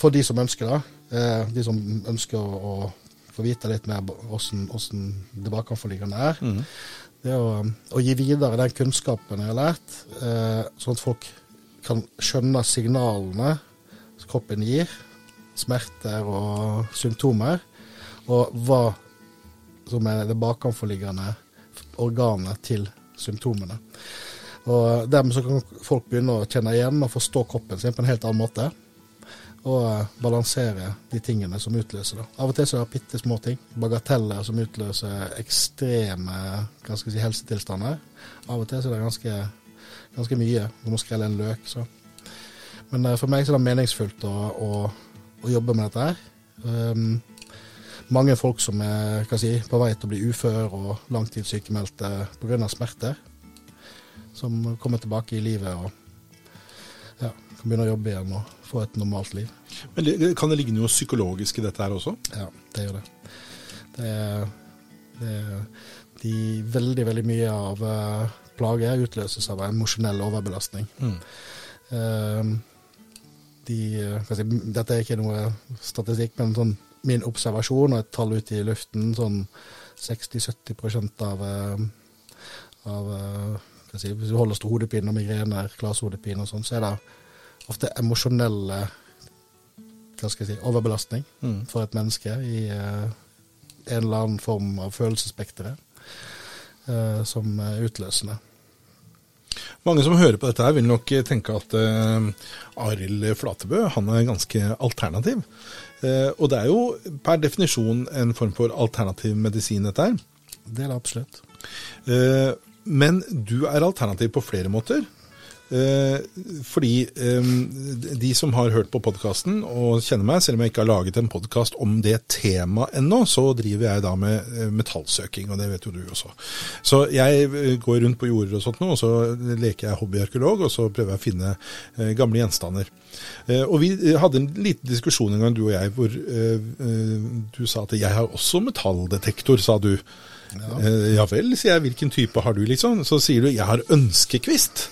Speaker 2: få de som ønsker det, uh, de som ønsker å, å få vite litt mer hvordan det bakenforliggende er. Mm. Det å, å, gi videre den kunnskapen jeg har lært, eh, sånn at folk kan skjønne signalene kroppen gir, smerter og symptomer, og hva som er det bakenforliggende organet til symptomene. Og Dermed så kan folk begynne å kjenne igjen og forstå kroppen sin på en helt annen måte. Eh, balansere de tingene som utløser det. Av og til så er det bitte små ting. Bagateller som utløser ekstreme si, helsetilstander. Av og til så er det ganske, ganske mye. Du må skrelle en løk. Så. Men eh, for meg så er det meningsfullt å, å, å jobbe med dette her. Um, mange folk som er si, på vei til å bli ufør og langtidssykemeldte pga. smerter. Som kommer tilbake i livet og ja, kan begynne å jobbe igjen og få et normalt liv.
Speaker 1: Men det- Kan det ligge noe psykologisk i dette her også?
Speaker 2: Ja, det gjør det. Det er, det er de, veldig, veldig mye av eh, plager utløses av emosjonell overbelastning.
Speaker 1: Mm.
Speaker 2: Eh, de, eh, si, dette er ikke noe statistikk, men sånn min observasjon og et tall ute i luften, sånn 60-70 av, eh, av si, Hvis du holder stor hodepine og migrener, klashodepine og sånn, så er det ofte emosjonelle hva skal jeg si, overbelastning
Speaker 1: Mm.
Speaker 2: for et menneske i uh, en eller annen form av følelsesspekteret uh, som er utløsende.
Speaker 1: Mange som hører på dette her vil nok tenke at uh, Arild Flatebø han er ganske alternativ. Uh, og det er jo per definisjon en form for alternativ medisin, dette her.
Speaker 2: Det er det absolutt.
Speaker 1: Uh, men du er alternativ på flere måter. Eh, fordi de som har hørt på podkasten og kjenner meg, selv om jeg ikke har laget en podkast om det temaet ennå, så driver jeg da med eh, metallsøking, og det vet jo du også. Så jeg eh, går rundt på jorder og sånt nå, og så leker jeg hobbyarkeolog, og så prøver jeg å finne gamle gjenstander. Eh, og vi hadde en liten diskusjon en gang, du og jeg, hvor du sa at jeg har også metalldetektor, sa du. Ja. ja vel, sier jeg. Hvilken type har du, liksom? Så sier du jeg har ønskekvist.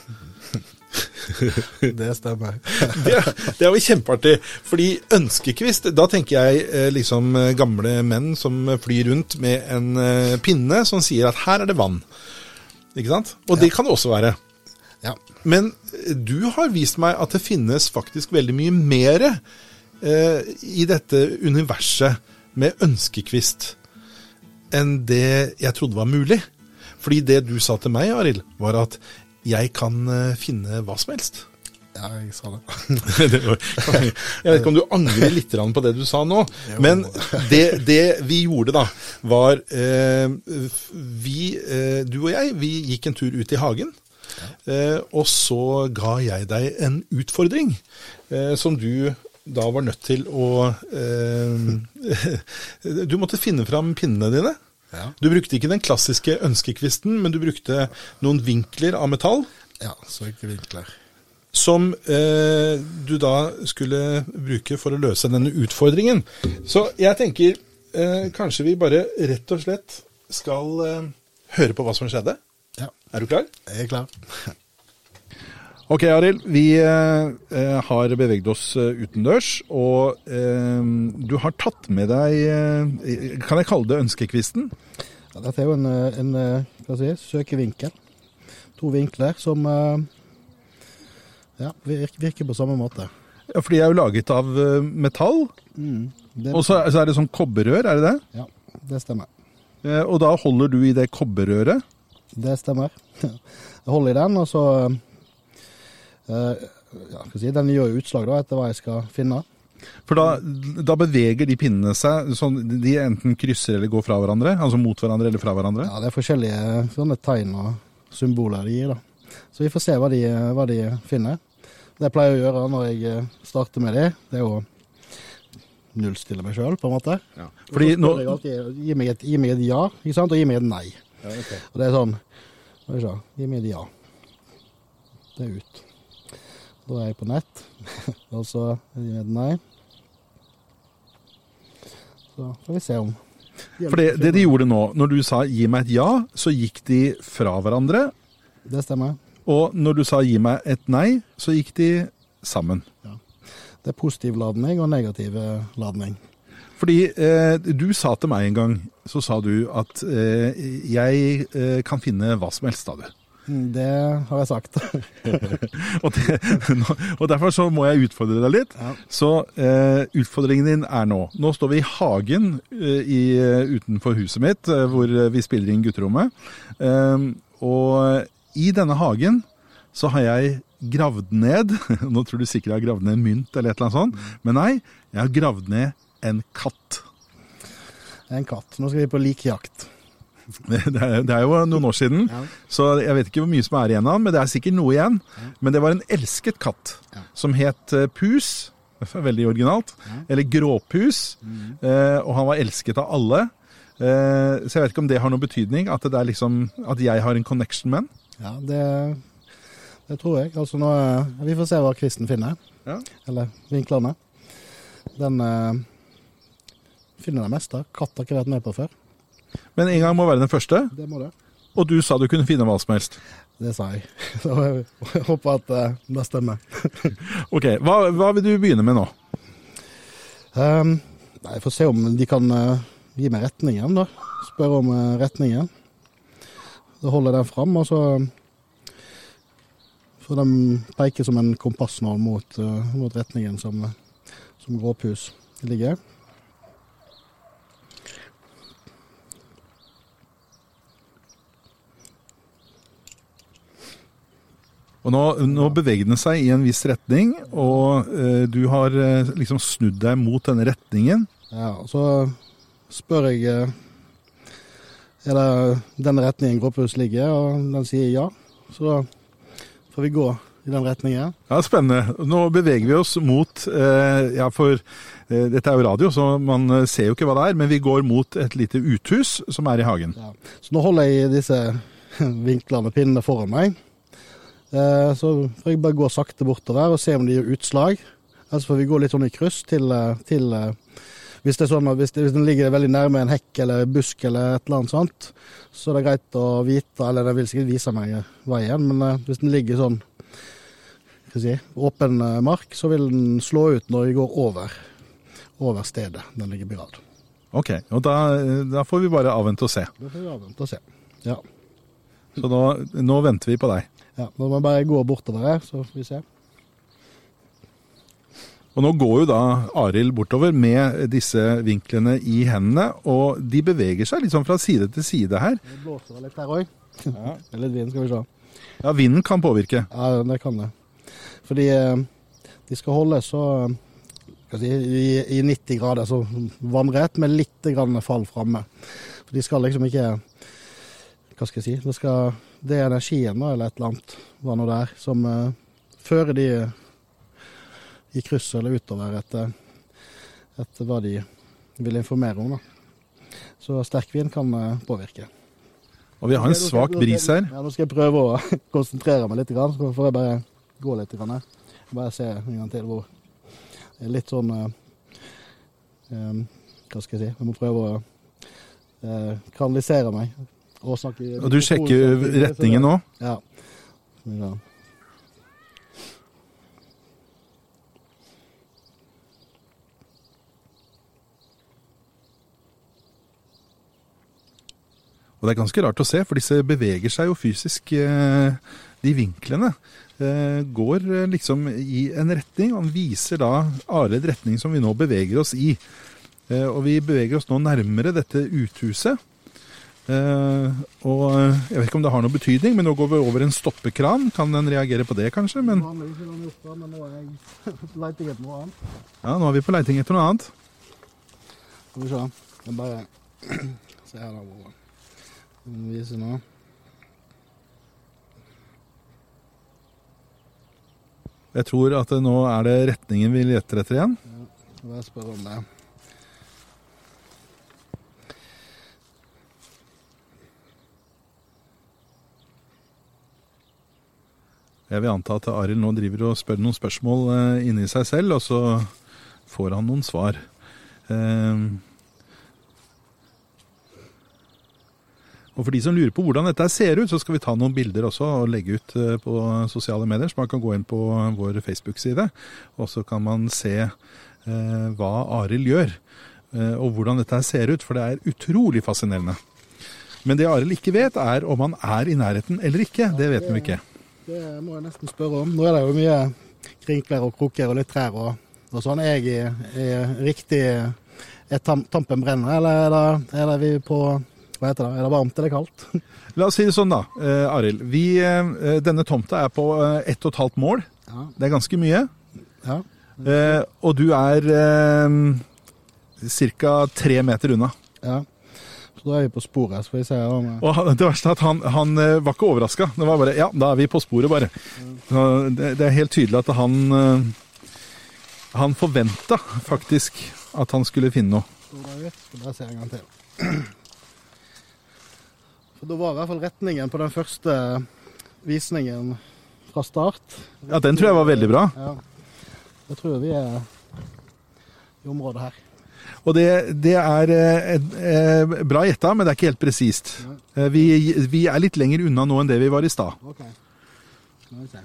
Speaker 2: Det stemmer.
Speaker 1: det, det jo kjempeartig. Fordi ønskekvist, da tenker jeg eh, liksom eh, gamle menn som flyr rundt med en eh, pinne som sier at her er det vann. Ikke sant? Og det kan det også være.
Speaker 2: Ja.
Speaker 1: Men du har vist meg at det finnes faktisk veldig mye mer eh, i dette universet med ønskekvist enn det jeg trodde var mulig. Fordi det du sa til meg, Arild, var at jeg kan eh, finne hva som helst.
Speaker 2: Ja, jeg sa det.
Speaker 1: Jeg vet ikke om du angrer litt på det du sa nå, men det, det vi gjorde da, var eh, vi, eh, Du og jeg, vi gikk en tur ut i hagen. Eh, og så ga jeg deg en utfordring eh, som du da var nødt til å eh, Du måtte finne fram pinnene dine.
Speaker 2: Ja.
Speaker 1: Du brukte ikke den klassiske ønskekvisten, men du brukte noen vinkler av metall
Speaker 2: Ja, så ikke vinkler.
Speaker 1: som eh, du da skulle bruke for å løse denne utfordringen. Så jeg tenker eh, kanskje vi bare rett og slett skal eh, høre på hva som skjedde.
Speaker 2: Ja,
Speaker 1: Er du klar?
Speaker 2: jeg er klar.
Speaker 1: Ok, Arild. Vi eh, eh, har beveget oss eh, utendørs, og eh, du har tatt med deg eh, Kan jeg kalle det ønskekvisten?
Speaker 2: Ja, dette er jo en, eh, en si, søkevinkel. To vinkler som ja, virker, på samme måte.
Speaker 1: Ja, for de er jo laget av metall,
Speaker 2: Det,
Speaker 1: og så, så er det sånn kobberrør, er det det?
Speaker 2: ja, det stemmer.
Speaker 1: Eh, og da holder du i det kobberrøret.
Speaker 2: Det stemmer. Jeg holder i den, og så ja, skal si, Den gjør utslag da, etter hva jeg skal finne.
Speaker 1: For da, da beveger de pinnene seg, sånn de enten krysser eller går fra hverandre? Altså mot hverandre eller fra hverandre?
Speaker 2: Ja, Det er forskjellige sånne tegn og symboler de gir. da. Så vi får se hva de, hva de finner. Det jeg pleier å gjøre når jeg eh, starter med de, det er å nullstille meg sjøl, på en måte.
Speaker 1: Fordi nå
Speaker 2: alltid, gi, meg et, gi meg et ja, ikke sant? og gi meg et nei. Og det er sånn Skal vi se. Gi meg et ja. Det er ut. Da er jeg på nett, og så nei. Så får vi se om
Speaker 1: For det, det de gjorde nå, når du sa 'gi meg et ja', så gikk de fra hverandre.
Speaker 2: Det stemmer.
Speaker 1: Og når du sa 'gi meg et nei', så gikk de sammen. Ja.
Speaker 2: Det er positiv ladning og negativ eh, ladning.
Speaker 1: Fordi eh, du sa til meg en gang, så sa du at eh, jeg eh, kan finne hva som helst av det.
Speaker 2: Det har jeg sagt.
Speaker 1: Og, det, og derfor så må jeg utfordre deg litt.
Speaker 2: Ja.
Speaker 1: Så eh, utfordringen din er nå Nå står vi i hagen eh, i, eh, utenfor huset mitt, eh, hvor vi spiller inn gutterommet. Eh, og i denne hagen så har jeg gravd ned Nå tror du sikkert jeg har gravd ned en mynt eller et eller annet sånt, men nei, jeg har gravd ned en katt.
Speaker 2: En katt. Nå skal vi på likjakt.
Speaker 1: Det er, det er jo noen år siden,
Speaker 2: Ja.
Speaker 1: så jeg vet ikke hvor mye som er igjen av den, men det er sikkert noe igjen. Men det var en elsket katt
Speaker 2: Ja.
Speaker 1: som het eh, Pus. veldig originalt. Eller gråpus. Eh, og han var elsket av alle. Eh, så jeg vet ikke om det har noen betydning, at, det er liksom, at jeg har en connection med den.
Speaker 2: Ja, det, det tror jeg. Altså nå, eh, Vi får se hva kvisten finner.
Speaker 1: Ja.
Speaker 2: Eller vinklene. Den eh, finner det meste. Katt har ikke vært med på før.
Speaker 1: Men en gang må være den første.
Speaker 2: Det må det.
Speaker 1: Og du sa du kunne finne hva som helst.
Speaker 2: Det sa jeg. Så jeg håper at eh, det stemmer.
Speaker 1: Ok, hva, hva vil du begynne med nå?
Speaker 2: Um, nei, Jeg får se om de kan eh, gi meg retningen, da. Spørre om eh, retningen. Da holder jeg den fram, og så får de peke som en kompassnål mot, mot retningen som, som gråpus ligger.
Speaker 1: Og nå, nå beveger den seg i en viss retning, og eh, du har eh, liksom snudd deg mot denne retningen.
Speaker 2: Ja, og så spør jeg eh, er det den retningen gråpus ligger, og den sier ja. Så får vi gå i den retningen.
Speaker 1: Ja, Spennende. Nå beveger vi oss mot eh, Ja, for eh, dette er jo radio, så man eh, ser jo ikke hva det er, men vi går mot et lite uthus som er i hagen.
Speaker 2: Ja. Så nå holder jeg disse vinklene, pinnene foran meg. Eh, så får jeg bare gå sakte bortover og se om de gir utslag. Ellers får vi gå litt sånn i kryss til, eh, til eh, hvis, det er sånn, at hvis, det, hvis den ligger veldig nærme en hekk eller busk eller et eller annet sånt, så er det greit å vite, eller den vil sikkert vise meg veien, men hvis den ligger sånn skal si, åpen mark, så vil den slå ut når vi går over, over stedet den ligger begravd.
Speaker 1: Ok, og da, da får vi bare avvente og se.
Speaker 2: Da får vi avvente og se. Ja.
Speaker 1: Så nå, nå venter vi på deg.
Speaker 2: Ja. Nå må jeg bare gå bortover her, så får vi se.
Speaker 1: Og nå går jo da Arild bortover med disse vinklene i hendene, og de beveger seg liksom fra side til side her.
Speaker 2: Det blåser litt her òg. Det er litt vind, skal vi se.
Speaker 1: Ja, vinden kan påvirke.
Speaker 2: Ja, det kan det. Fordi eh, de skal holde så si, i, i 90 grader, så vannrett med litt grann fall framme. For de skal liksom ikke Hva skal jeg si? Det, skal, det er energien eller et eller annet, hva nå det er, som eh, fører de i kryss eller utover etter, etter hva de vil informere om. da. Så sterk vind kan eh, påvirke.
Speaker 1: Og vi har en svak bris her.
Speaker 2: Ja, nå skal jeg prøve å konsentrere meg litt, så får jeg bare gå litt. Her. bare se en gang til hvor det Litt sånn eh, Hva skal jeg si? Jeg må prøve å kanalisere meg. Og,
Speaker 1: Og du sjekker retningen nå?
Speaker 2: Ja. ja.
Speaker 1: Og det er ganske rart å se, for disse beveger seg jo fysisk. eh, De vinklene eh, går eh, liksom i en retning, og han viser da Arild retning som vi nå beveger oss i. Og vi beveger oss nå nærmere dette uthuset. Eh, Og eh, jeg vet ikke om det har noen betydning, men nå går vi over en stoppekran. Kan den reagere på det, kanskje? Men
Speaker 2: jeg
Speaker 1: ja, nå er vi på leiting etter noe annet.
Speaker 2: Skal vi se. Jeg bare se her da Vise viser nå.
Speaker 1: Jeg tror at nå er det retningen vi leter etter igjen.
Speaker 2: Jeg bare spør om det.
Speaker 1: Jeg vil anta at Arild nå driver og spør noen spørsmål eh, inni seg selv, og så får han noen svar. Eh, og for de som lurer på hvordan dette ser ut, så skal vi ta noen bilder også og legge ut eh, på sosiale medier, så man kan gå inn på vår Facebook-side, og så kan man se hva Arild gjør, og hvordan dette ser ut, for det er utrolig fascinerende. Men det Arild ikke vet, er om han er i nærheten eller ikke. Det vet vi ikke.
Speaker 2: Det må jeg nesten spørre om. Nå er det jo mye krinkler og kroker og litt trær og, og sånn. Er jeg i- riktig Er tam, tampen brenner, eller er det, er det vi på Hva heter det? Er det varmt eller kaldt?
Speaker 1: La oss si det sånn da, eh, Arild. Vi, eh, denne tomta er på eh, ett og et halvt mål.
Speaker 2: Ja.
Speaker 1: Det er ganske mye.
Speaker 2: ja.
Speaker 1: Eh, og du er eh, ca. tre meter unna.
Speaker 2: ja. Så da er vi på sporet. Så får vi se om
Speaker 1: Og han- det verste er at han, han eh, var ikke overraska. Det var bare Ja, da er vi på sporet, bare. Så det, det er helt tydelig at han eh, Han forventa faktisk at han skulle finne noe.
Speaker 2: Skal bare se en gang til. For da var i hvert fall retningen på den første visningen fra start.
Speaker 1: Ja, Den tror jeg var veldig bra.
Speaker 2: Ja. Jeg tror vi er i området her.
Speaker 1: Og det, det er eh, eh, bra gjetta, men det er ikke helt presist. Eh, vi, vi er litt lenger unna nå enn det vi var i stad.
Speaker 2: Ok. Skal vi se.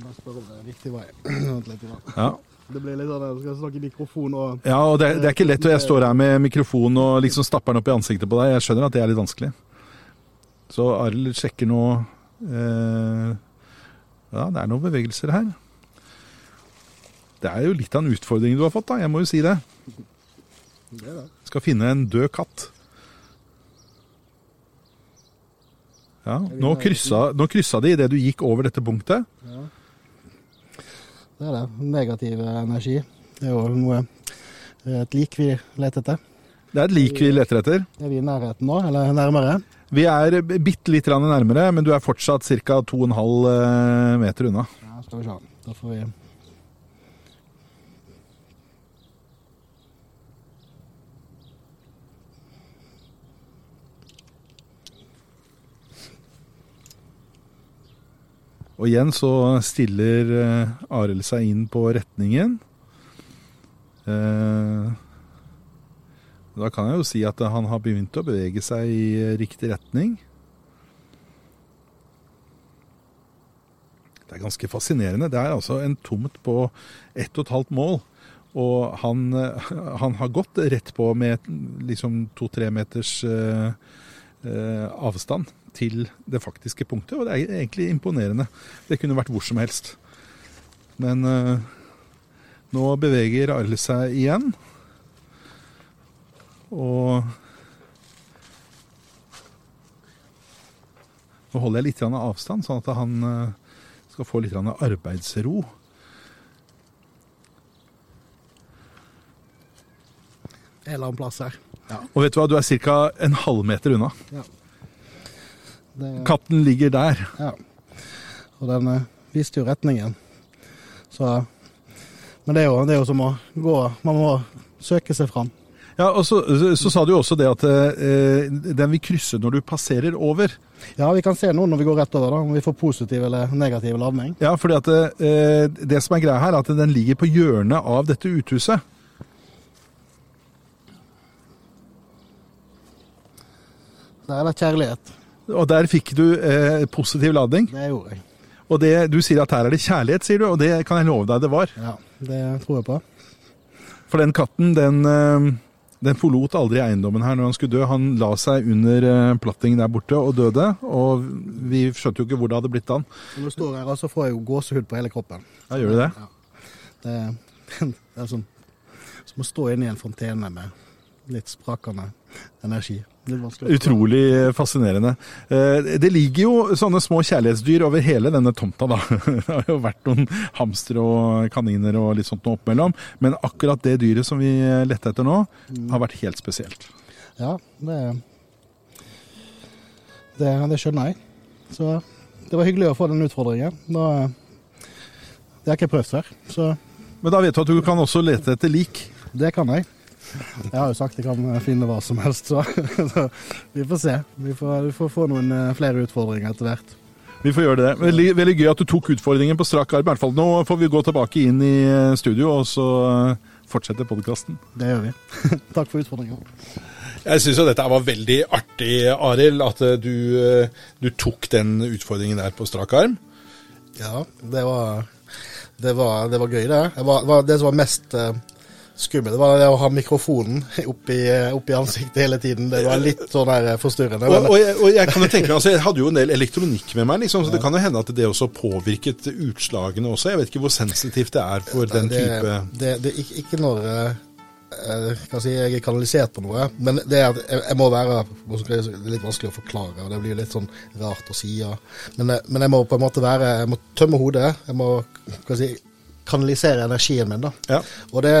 Speaker 2: Bare spør om det er riktig vei.
Speaker 1: Ja.
Speaker 2: Det blir litt sånn at jeg skal snakke i mikrofon og
Speaker 1: Ja, og det, det er ikke lett, og jeg står her med mikrofon og liksom stapper den opp i ansiktet på deg. Jeg skjønner at det er litt vanskelig. Så Arild sjekker nå eh, Ja, det er noen bevegelser her. Det er jo litt av en utfordring du har fått, da. Jeg må jo si det.
Speaker 2: Det da.
Speaker 1: Skal finne en død katt. Ja, nå kryssa, nå kryssa de idet du gikk over dette punktet.
Speaker 2: Ja. Det er det. Negativ energi. Det er jo noe et lik vi leter etter.
Speaker 1: Det er et lik vi leter etter.
Speaker 2: Er vi i nærheten nå, eller nærmere?
Speaker 1: Vi er bitte litt nærmere, men du er fortsatt ca. 2,5 eh, meter unna.
Speaker 2: Ja, skal vi se. Da får vi
Speaker 1: Og igjen så stiller eh, Arild seg inn på retningen. Eh, Da kan jeg jo si at han har begynt å bevege seg i eh, riktig retning. Det er ganske fascinerende. Det er altså en tomt på ett og et halvt mål. Og han, eh, han har gått rett på med liksom to-tre meters eh, eh, avstand til det faktiske punktet, og det er egentlig imponerende. Det kunne vært hvor som helst. Men eh, nå beveger Arle seg igjen. Og Nå holder jeg litt av avstand, sånn at han eh, skal få litt arbeidsro.
Speaker 2: en eller annen plass her.
Speaker 1: Og vet du hva, du er ca. en halvmeter unna.
Speaker 2: Det,
Speaker 1: Katten ligger der.
Speaker 2: ja. Og den eh, viste jo retningen. Så Men det er, jo, det er jo som å gå Man må søke seg fram.
Speaker 1: Ja, og så, så, så sa du jo også det at eh, den vil krysse når du passerer over.
Speaker 2: Ja, vi kan se nå når vi går rett over, da, om vi får positiv eller negativ ladning.
Speaker 1: Ja, fordi at eh, det som er greia her, er at den ligger på hjørnet av dette uthuset.
Speaker 2: Der er det kjærlighet.
Speaker 1: Og der fikk du eh, positiv lading.
Speaker 2: Det gjorde jeg.
Speaker 1: Og det, du sier at her er det kjærlighet, sier du, og det kan jeg love deg det var.
Speaker 2: Ja, det tror jeg på.
Speaker 1: For den katten, den, eh, den forlot aldri eiendommen her når han skulle dø. Han la seg under eh, plattingen der borte og døde, og vi skjønte jo ikke hvor det hadde blitt av han.
Speaker 2: Når du står her, så får jeg jo gåsehud på hele kroppen.
Speaker 1: Ja, gjør du det?
Speaker 2: Det, det er som, som å stå inne i en fontene med litt sprakende energi.
Speaker 1: Utrolig fascinerende. Eh, Det ligger jo sånne små kjærlighetsdyr over hele denne tomta, da. Det har jo vært noen hamstere og kaniner og litt sånt noe oppimellom. Men akkurat det dyret som vi lette etter nå, har vært helt spesielt.
Speaker 2: Ja, det, det, det skjønner jeg. Så det var hyggelig å få den utfordringen. Da, det har ikke jeg prøvd før, så
Speaker 1: Men da vet du at du kan også lete etter lik.
Speaker 2: det kan jeg. Jeg har jo sagt jeg kan finne hva som helst, så, så vi får se. Vi får, vi får få noen eh, flere utfordringer etter hvert.
Speaker 1: Vi får gjøre det. Veldig, veldig gøy at du tok utfordringen på strak arm. I hvert fall nå får vi gå tilbake inn i studio og så fortsetter fortsette podkasten.
Speaker 2: Det gjør vi. Takk for utfordringen.
Speaker 1: Jeg syns jo dette var veldig artig, Arild, at eh, du, eh, du tok den utfordringen der på strak arm.
Speaker 2: Ja, det var, det var, det var gøy, det. Det, var, det som var mest eh, skummelt, det var det å ha mikrofonen oppi, oppi ansiktet hele tiden. Det var litt sånn der forstyrrende.
Speaker 1: Og, og, jeg, og jeg kan jo tenke meg, altså jeg hadde jo en del elektronikk med meg, liksom, så det kan jo hende at det også påvirket utslagene også. Jeg vet ikke hvor sensitivt det er for den
Speaker 2: det,
Speaker 1: type
Speaker 2: det, det, ikke, når eh, eh, kan si, jeg er kanalisert på noe, men det er at jeg, må være Det er litt vanskelig å forklare, og det blir litt sånn rart å si. Ja. Men, eh, men jeg må på en måte være Jeg må tømme hodet. Jeg må kan si, kanalisere energien min, da.
Speaker 1: Ja.
Speaker 2: Og det,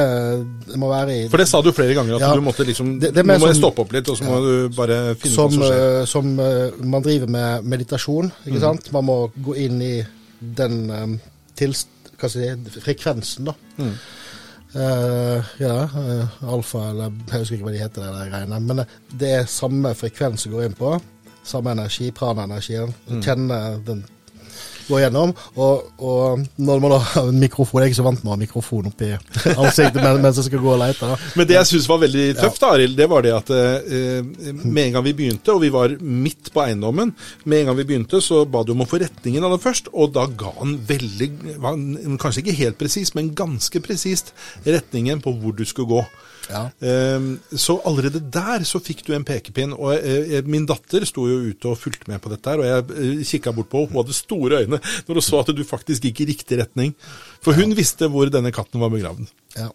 Speaker 2: det må være i
Speaker 1: For det sa du flere ganger, at
Speaker 2: Ja.
Speaker 1: du måtte liksom
Speaker 2: Det- det
Speaker 1: Nå må jeg
Speaker 2: som-
Speaker 1: stoppe opp litt, og så må du bare finne
Speaker 2: som,
Speaker 1: ut hva som skjer.
Speaker 2: eh, som uh, man driver med meditasjon, ikke
Speaker 1: Mm.
Speaker 2: sant. Man må gå inn i den um, tilst, si, frekvensen, da.
Speaker 1: Mm.
Speaker 2: Uh, ja, uh, alfa, eller jeg husker ikke hva de heter, de greiene. Men det er samme frekvens som går inn på. Samme energi, prana-energien.
Speaker 1: Mm.
Speaker 2: Kjenne den gå gjennom. Og, og når man har en mikrofon Jeg er ikke så vant med å ha mikrofon oppi ansiktet mens jeg skal gå og lete.
Speaker 1: Men det jeg syns var veldig tøft, da, Arild, det var det at eh, med en gang vi begynte, og vi var midt på eiendommen, med en gang vi begynte, så ba du om å få retningen av det først, og da ga han veldig Kanskje ikke helt presist, men ganske presist retningen på hvor du skulle gå.
Speaker 2: Ja.
Speaker 1: Ehm, Så allerede der så fikk du en pekepinn. Og eh, min datter sto jo ute og fulgte med på dette, her, og jeg kikka bort på henne. Hun hadde store øyne når hun så at du faktisk gikk i riktig retning. For hun visste hvor denne katten var begravd.
Speaker 2: Ja.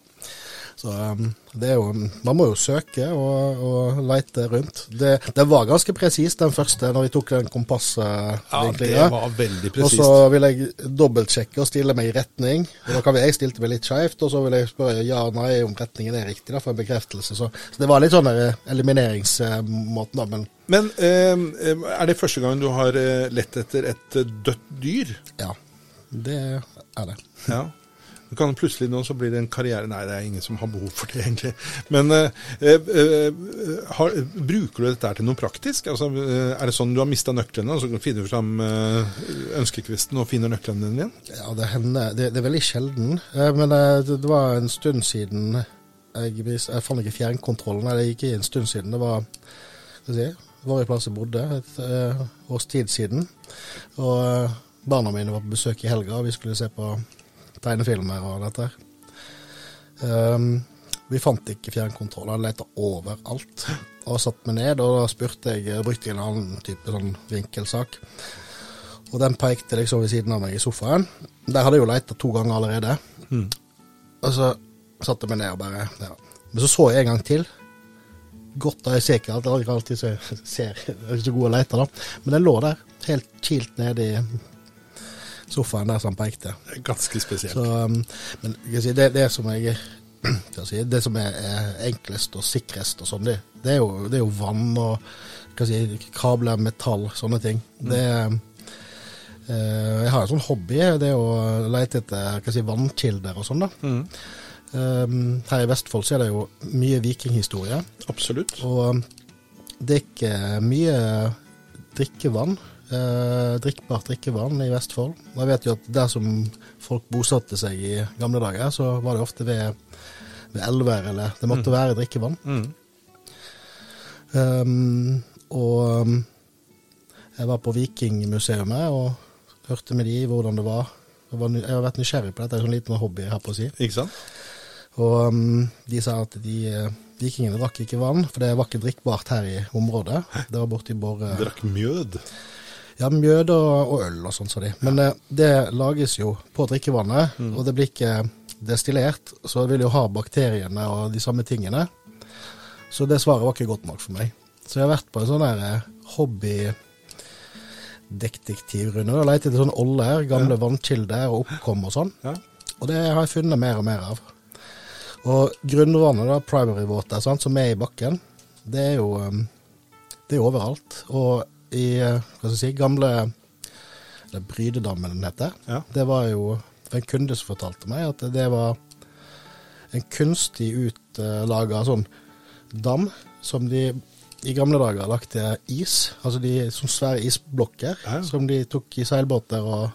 Speaker 2: Så um, det er jo Man må jo søke og, og leite rundt. Det, det var ganske presist, den første, når vi tok den kompassvinklinga.
Speaker 1: det var veldig
Speaker 2: og så vil jeg dobbeltsjekke og stille meg i retning. Og da kan vi, Jeg stilte meg litt skeivt, og så vil jeg spørre ja nei om retningen er riktig, da, for en bekreftelse. Så, så det var litt sånn elimineringsmåten, da. Men
Speaker 1: Men eh, er det første gang du har eh, lett etter et eh, dødt dyr?
Speaker 2: ja, det er det.
Speaker 1: Ja. Du kan plutselig nå så blir det en karriere Nei, det er ingen som har behov for det, egentlig. Men eh, eh, har, bruker du dette til noe praktisk? Altså, eh, er det sånn du har mista nøklene, og så finner du fram ønskekvisten og finner nøklene dine igjen?
Speaker 2: Ja, det hender. Det, det er veldig sjelden. Men det, det var en stund siden jeg, jeg fant ikke fjernkontrollen. Det gikk i en stund siden. Det var skal jeg si, i plass jeg bodde, et eh, års tid siden. Og barna mine var på besøk i helga, og vi skulle se på tegnefilmer og dette. Um, vi fant ikke fjernkontroll. han lette overalt. Og satte meg ned, og da spurte jeg jeg brukte en annen type sånn vinkelsak. Og den pekte liksom ved siden av meg i sofaen. Der hadde jeg jo leita to ganger allerede.
Speaker 1: Mm.
Speaker 2: Og så satte jeg meg ned og bare ja. Men så så jeg en gang til. Godt da, jeg ser ikke alt, jeg alltid så, ser er ikke så god å leite, da. Men den lå der, helt kilt nede i sofaen der som pekte.
Speaker 1: Det er ganske spesielt.
Speaker 2: Så, um, men si, det, det som jeg si, Det som er, er enklest og sikrest og sånn, det, det, er jo, det er jo vann og si, kabler, metall, sånne ting. Det eh, Jeg har en sånn hobby, det er å lete etter si, vannkilder og sånn. da.
Speaker 1: Mm.
Speaker 2: Um, her i Vestfold så er det jo mye vikinghistorie.
Speaker 1: Absolutt.
Speaker 2: Og det er ikke mye drikkevann, eh, drikkbart drikkevann i Vestfold. Og jeg vet jo at der som folk bosatte seg i gamle dager, så var det ofte ved, ved elver, eller det måtte være drikkevann.
Speaker 1: Mm.
Speaker 2: Um, og um, jeg var på Vikingmuseet og hørte med de hvordan det var. Jeg, var, jeg har vært nysgjerrig på dette, det er en sånn liten hobby jeg har på å si.
Speaker 1: Ikke sant?
Speaker 2: Og um, de sa at de eh, vikingene drakk ikke vann, for det var ikke drikkbart her i området. Det var borti Borre
Speaker 1: Drakk mjød.
Speaker 2: Ja, mjød og, og øl og sånn, sa de. Men eh, det lages jo på drikkevannet, og det blir ikke destillert, så det vil jo ha bakteriene og de samme tingene. Så det svaret var ikke godt nok for meg. Så jeg har vært på en sånn der eh, hobbydetektivrunde og lett etter sånne oller, gamle vannkilder og oppkom og sånn.
Speaker 1: Ja.
Speaker 2: Og det har jeg funnet mer og mer av. Og grunnvannet, da, primary water, sant, som er i bakken, det er jo um, det er overalt. Og i eh, hva skal jeg si, gamle eller Brydedammen den heter,
Speaker 1: Ja.
Speaker 2: det var jo en kunde som fortalte meg at det var en kunstig utlaga sånn dam som de i gamle dager lagde is, altså de som svære isblokker,
Speaker 1: Ja.
Speaker 2: som de tok i seilbåter og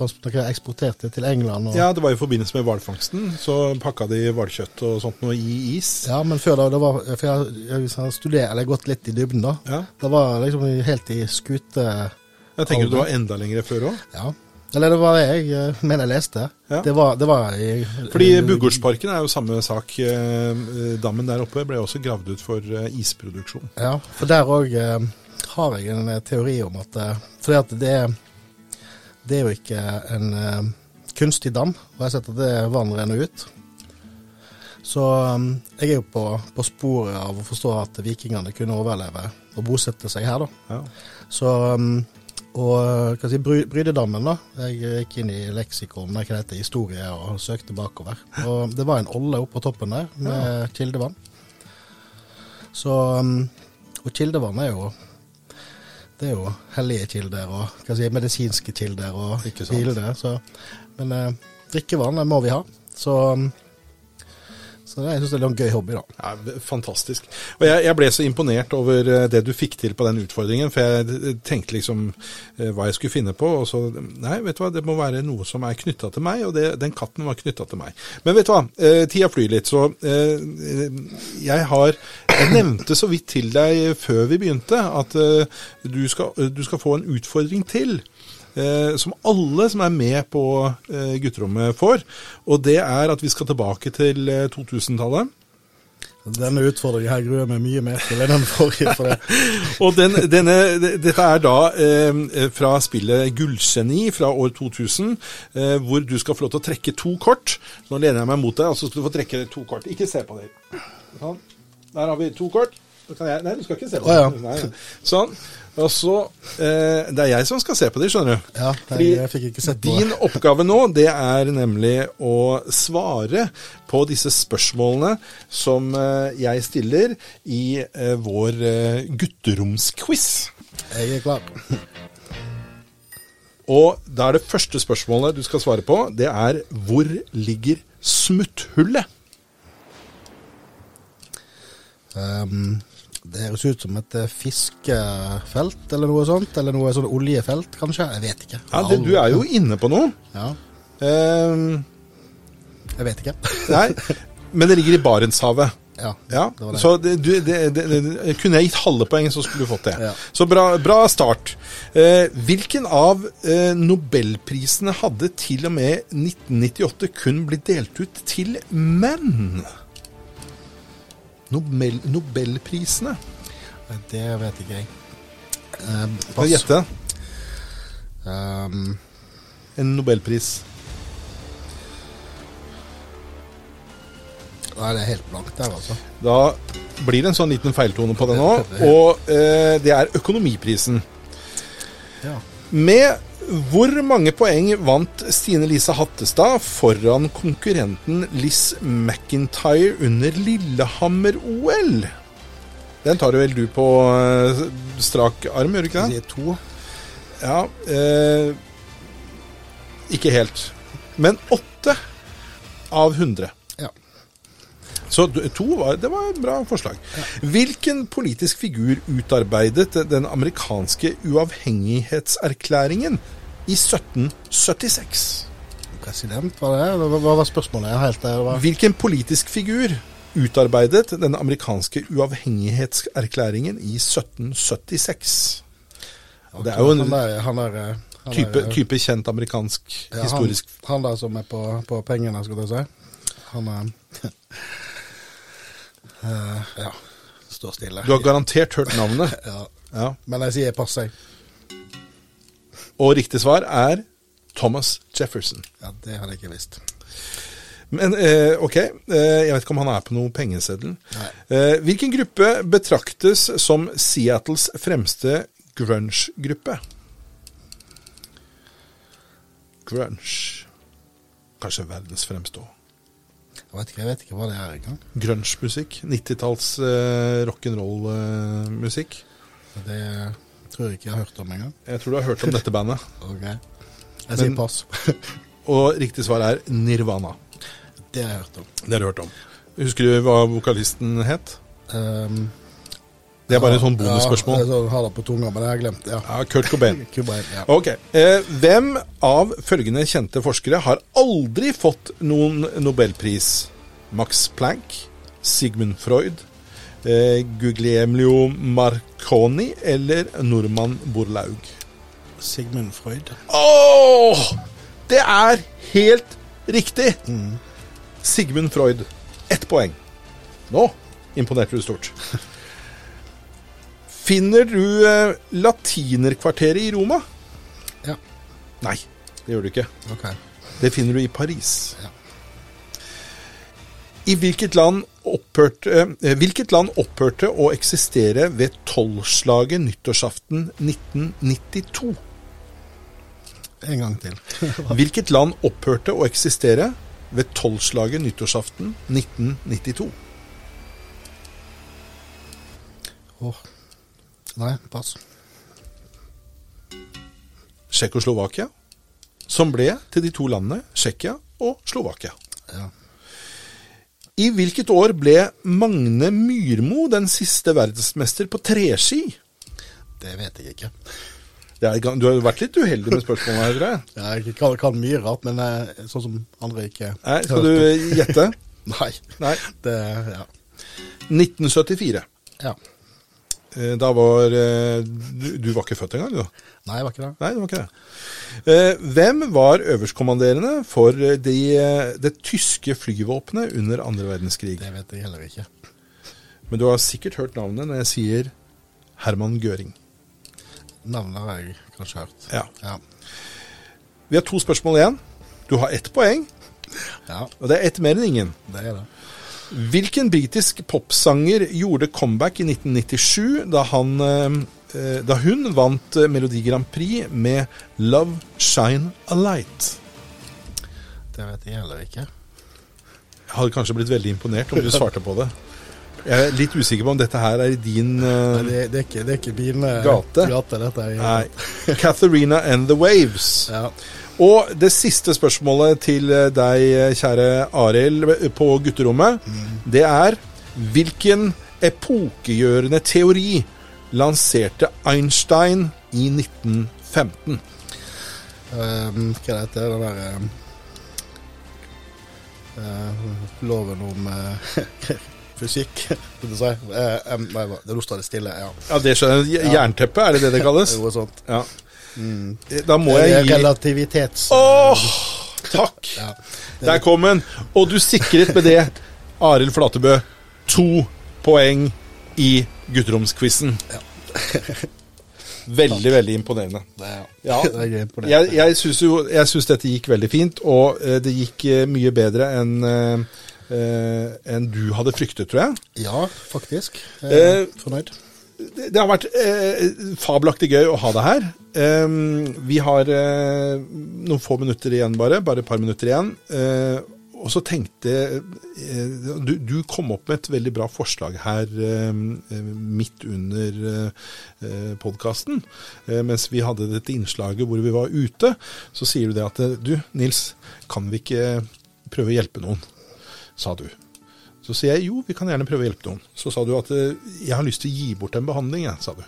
Speaker 2: eksporterte til England. Og,
Speaker 1: Ja, det var i forbindelse med hvalfangsten. Så pakka de hvalkjøtt og sånt noe i is.
Speaker 2: Ja, men før da, det var, for jeg, jeg, jeg har eller gått litt i dybden da,
Speaker 1: Ja.
Speaker 2: det var liksom helt i skute...
Speaker 1: Jeg tenker du var enda lenger før òg.
Speaker 2: Ja. Eller det var det jeg eh, mener jeg leste.
Speaker 1: Ja.
Speaker 2: Det var, det var i...
Speaker 1: Fordi Bugårdsparken er jo samme sak. Eh, Dammen der oppe ble også gravd ut for eh, isproduksjon.
Speaker 2: Ja, for der òg eh, har jeg en eh, teori om at eh, Fordi at det, det er jo ikke en uh, kunstig dam, og jeg har sett at det vannet renner ut. Så um, jeg er jo på, på sporet av å forstå at vikingene kunne overleve og bosette seg her, da.
Speaker 1: Ja.
Speaker 2: Så, um, Og hva si, Bry- Brydedammen, da. Jeg gikk inn i leksikon, hva heter, historie, og søkte bakover. Og det var en olle oppå toppen der med kildevann. Så um, Og kildevann er jo Det er jo hellige kilder og si, medisinske kilder og kilder. Så, men eh, drikkevann må vi ha. Så, um, så jeg syns det er en gøy hobby, da.
Speaker 1: Ja, fantastisk. Og jeg, jeg ble så imponert over eh, det du fikk til på den utfordringen, for jeg tenkte liksom eh, hva jeg skulle finne på, og så Nei, vet du hva, det må være noe som er knytta til meg, og det, den katten var knytta til meg. Men vet du hva, eh, tida flyr litt, så eh, jeg har Jeg nevnte så vidt til deg før vi begynte at eh, du, skal, du skal få en utfordring til. Eh, som alle som er med på eh, gutterommet får. Og det er at vi skal tilbake til eh, 2000-tallet.
Speaker 2: Denne utfordringen her gruer jeg meg mye mer til enn den forrige. For det.
Speaker 1: Og den, denne, dette er da eh, fra spillet Gullgeni fra år 2000, eh, hvor du skal få lov til å trekke to kort. Nå lener jeg meg mot deg, og så skal du få trekke to kort. Ikke se på dem. Sånn. Der har vi to kort. Kan jeg, nei, du skal ikke se på dem. Nei. Sånn. Og så eh, Det er jeg som skal se på de, skjønner du.
Speaker 2: Ja,
Speaker 1: Fordi
Speaker 2: jeg, jeg fikk ikke sett på
Speaker 1: Din oppgave nå, det er nemlig å svare på disse spørsmålene som eh, jeg stiller i eh, vår eh, gutteromsquiz.
Speaker 2: Jeg er klar.
Speaker 1: Og da er det første spørsmålet du skal svare på, det er hvor ligger smutthullet?
Speaker 2: Um, det høres ut som et eh, fiskefelt eller noe sånt. Eller noe sånn oljefelt, kanskje. Jeg vet ikke.
Speaker 1: Ja, det, Du er jo inne på noe.
Speaker 2: Ja,
Speaker 1: Eh,
Speaker 2: jeg vet ikke.
Speaker 1: nei, men det ligger i Barentshavet.
Speaker 2: Ja,
Speaker 1: Ja,
Speaker 2: det det.
Speaker 1: så det, Kunne jeg gitt halve poeng, så skulle du fått det.
Speaker 2: Ja.
Speaker 1: Så bra, bra start. Eh, hvilken av eh, nobelprisene hadde til og med 1998 kun blitt delt ut til menn? Nobel, Nobelprisene?
Speaker 2: Det vet ikke jeg. Eh,
Speaker 1: Kan du gjette?
Speaker 2: Um,
Speaker 1: En nobelpris.
Speaker 2: Da er det helt blankt der, altså.
Speaker 1: Da blir det en sånn liten feiltone på det nå. Og eh, det er økonomiprisen.
Speaker 2: Ja.
Speaker 1: Med hvor mange poeng vant Stine Lise Hattestad foran konkurrenten Liss McIntyre under Lillehammer-OL? Den tar vel du på eh, strak arm, gjør du ikke det?
Speaker 2: Det er To.
Speaker 1: Ja eh, Ikke helt. Men åtte av
Speaker 2: 100.
Speaker 1: Så to var, det var et bra forslag. Hvilken politisk figur utarbeidet den amerikanske uavhengighetserklæringen i 1776?
Speaker 2: President, var det? Hva hva var spørsmålet? Er helt der. Var.
Speaker 1: Hvilken politisk figur utarbeidet den amerikanske uavhengighetserklæringen i 1776? Det er jo en
Speaker 2: han er, han der, eh,
Speaker 1: type,
Speaker 2: der,
Speaker 1: type kjent amerikansk
Speaker 2: ja,
Speaker 1: historisk
Speaker 2: Han, han der som er på, på pengene, skal jeg si. Han er Eh, Ja. Står stille.
Speaker 1: Du har garantert hørt navnet.
Speaker 2: Ja.
Speaker 1: Ja.
Speaker 2: Men jeg sier pass, jeg.
Speaker 1: Og riktig svar er Thomas Jefferson.
Speaker 2: Ja, det hadde jeg ikke visst.
Speaker 1: Men eh, ok, eh, jeg vet ikke om han er på noe pengeseddel. Eh, hvilken gruppe betraktes som Seattles fremste grunge-gruppe? Grunge. Kanskje verdens fremste òg.
Speaker 2: Jeg vet ikke, jeg vet ikke hva det er engang.
Speaker 1: Grunge-musikk. 90-talls eh, rock'n'roll-musikk.
Speaker 2: Det tror jeg ikke jeg har hørt om engang.
Speaker 1: jeg tror du har hørt om dette bandet.
Speaker 2: Ok. Jeg sier
Speaker 1: Men-
Speaker 2: pass.
Speaker 1: Og riktig svar er Nirvana.
Speaker 2: det har jeg hørt om.
Speaker 1: Det har du hørt om. Husker du hva vokalisten het?
Speaker 2: Um,
Speaker 1: Det er bare et sånn
Speaker 2: Ja,
Speaker 1: bonusspørsmål.
Speaker 2: jeg så- har det på tunga, men jeg har glemt det. Ja.
Speaker 1: Ja, Kurt Cobain.
Speaker 2: Cobain ja.
Speaker 1: Ok. Eh, hvem av følgende kjente forskere har aldri fått noen nobelpris? Max Planck, Sigmund Freud, eh, Guglielmo Marconi eller Norman Borlaug?
Speaker 2: Sigmund Freud.
Speaker 1: Åh! Det er helt riktig! Sigmund Freud. Ett poeng. Nå imponerte du stort. Finner du eh, latinerkvarteret i Roma?
Speaker 2: Ja.
Speaker 1: Nei, det gjør du ikke.
Speaker 2: Ok.
Speaker 1: Det finner du i Paris.
Speaker 2: Ja.
Speaker 1: I hvilket land opphørte, eh, hvilket land opphørte å eksistere ved tolvslaget nyttårsaften 1992?
Speaker 2: En gang til.
Speaker 1: Hvilket land opphørte å eksistere ved tolvslaget nyttårsaften 1992?
Speaker 2: Åh. Nei, pass.
Speaker 1: Tsjekkoslovakia, som ble til de to landene Tsjekkia og Slovakia.
Speaker 2: Ja.
Speaker 1: I hvilket år ble Magne Myrmo den siste verdensmester på treski?
Speaker 2: Det vet jeg ikke.
Speaker 1: Det er, du har jo vært litt uheldig med spørsmålene her, tror jeg.
Speaker 2: Jeg kan, kan mye rart, men eh, sånn som andre ikke
Speaker 1: Nei, skal du gjette?
Speaker 2: Nei.
Speaker 1: Nei.
Speaker 2: Det Ja.
Speaker 1: 1974.
Speaker 2: ja.
Speaker 1: Eh, Da var eh, du, du var ikke født engang, du?
Speaker 2: Nei, jeg var ikke det.
Speaker 1: Nei, det var ikke det. Eh, Hvem var øverstkommanderende for de, det tyske flyvåpenet under andre verdenskrig?
Speaker 2: Det vet jeg heller ikke.
Speaker 1: Men du har sikkert hørt navnet når jeg sier Herman Göring.
Speaker 2: Navnet har jeg kanskje hørt.
Speaker 1: Ja.
Speaker 2: Ja.
Speaker 1: Vi har to spørsmål igjen. Du har ett poeng,
Speaker 2: ja,
Speaker 1: og det er ett mer enn ingen.
Speaker 2: det er det.
Speaker 1: Hvilken britisk popsanger gjorde comeback i 1997 da, han, eh, da hun vant eh, Melodi Grand Prix med 'Love Shine a Light'?
Speaker 2: Det vet jeg heller ikke.
Speaker 1: Jeg hadde kanskje blitt veldig imponert om du svarte på det. Jeg er litt usikker på om dette her er i din uh,
Speaker 2: Nei, det, er ikke, det er ikke mine
Speaker 1: Gate.
Speaker 2: gate dette er.
Speaker 1: Nei. Catharina and the Waves.
Speaker 2: Ja.
Speaker 1: Og det siste spørsmålet til eh, deg, kjære Arild, på gutterommet, det er hvilken epokegjørende teori lanserte Einstein i 1915?
Speaker 2: Uh, hva heter det Den der um, eh, Loven om uh, fysikk, vil du si. Eh, em, nei, det nå står det stille. Ja.
Speaker 1: Ja, det skjønner jeg. Jernteppe, er det det det kalles?
Speaker 2: Noe sånt.
Speaker 1: Ja. Da må jeg gi
Speaker 2: Relativitets...
Speaker 1: Åh, takk!
Speaker 2: Ja.
Speaker 1: Der kom den. Og du sikret med det, Arild Flatebø, to poeng i gutteromsquizen. Veldig, veldig imponerende.
Speaker 2: Det,
Speaker 1: Ja.
Speaker 2: det er jeg.
Speaker 1: Jeg, syns jo jeg synes dette gikk veldig fint, og eh, det gikk eh, mye bedre enn eh, enn du hadde fryktet, tror jeg.
Speaker 2: Ja, faktisk. Jeg er fornøyd.
Speaker 1: Det, har vært eh, fabelaktig gøy å ha deg her. Eh, vi har eh, noen få minutter igjen, bare. Bare et par minutter igjen. Eh, og så tenkte eh, du, du kom opp med et veldig bra forslag her midt under eh, podkasten. Eh, mens vi hadde dette innslaget hvor vi var ute, så sier du det at eh, du, Nils, kan vi ikke prøve å hjelpe noen? Sa du. Så sier jeg jo, vi kan gjerne prøve å hjelpe noen. Så sa du at eh, jeg har lyst til å gi bort en behandling, jeg, sa du.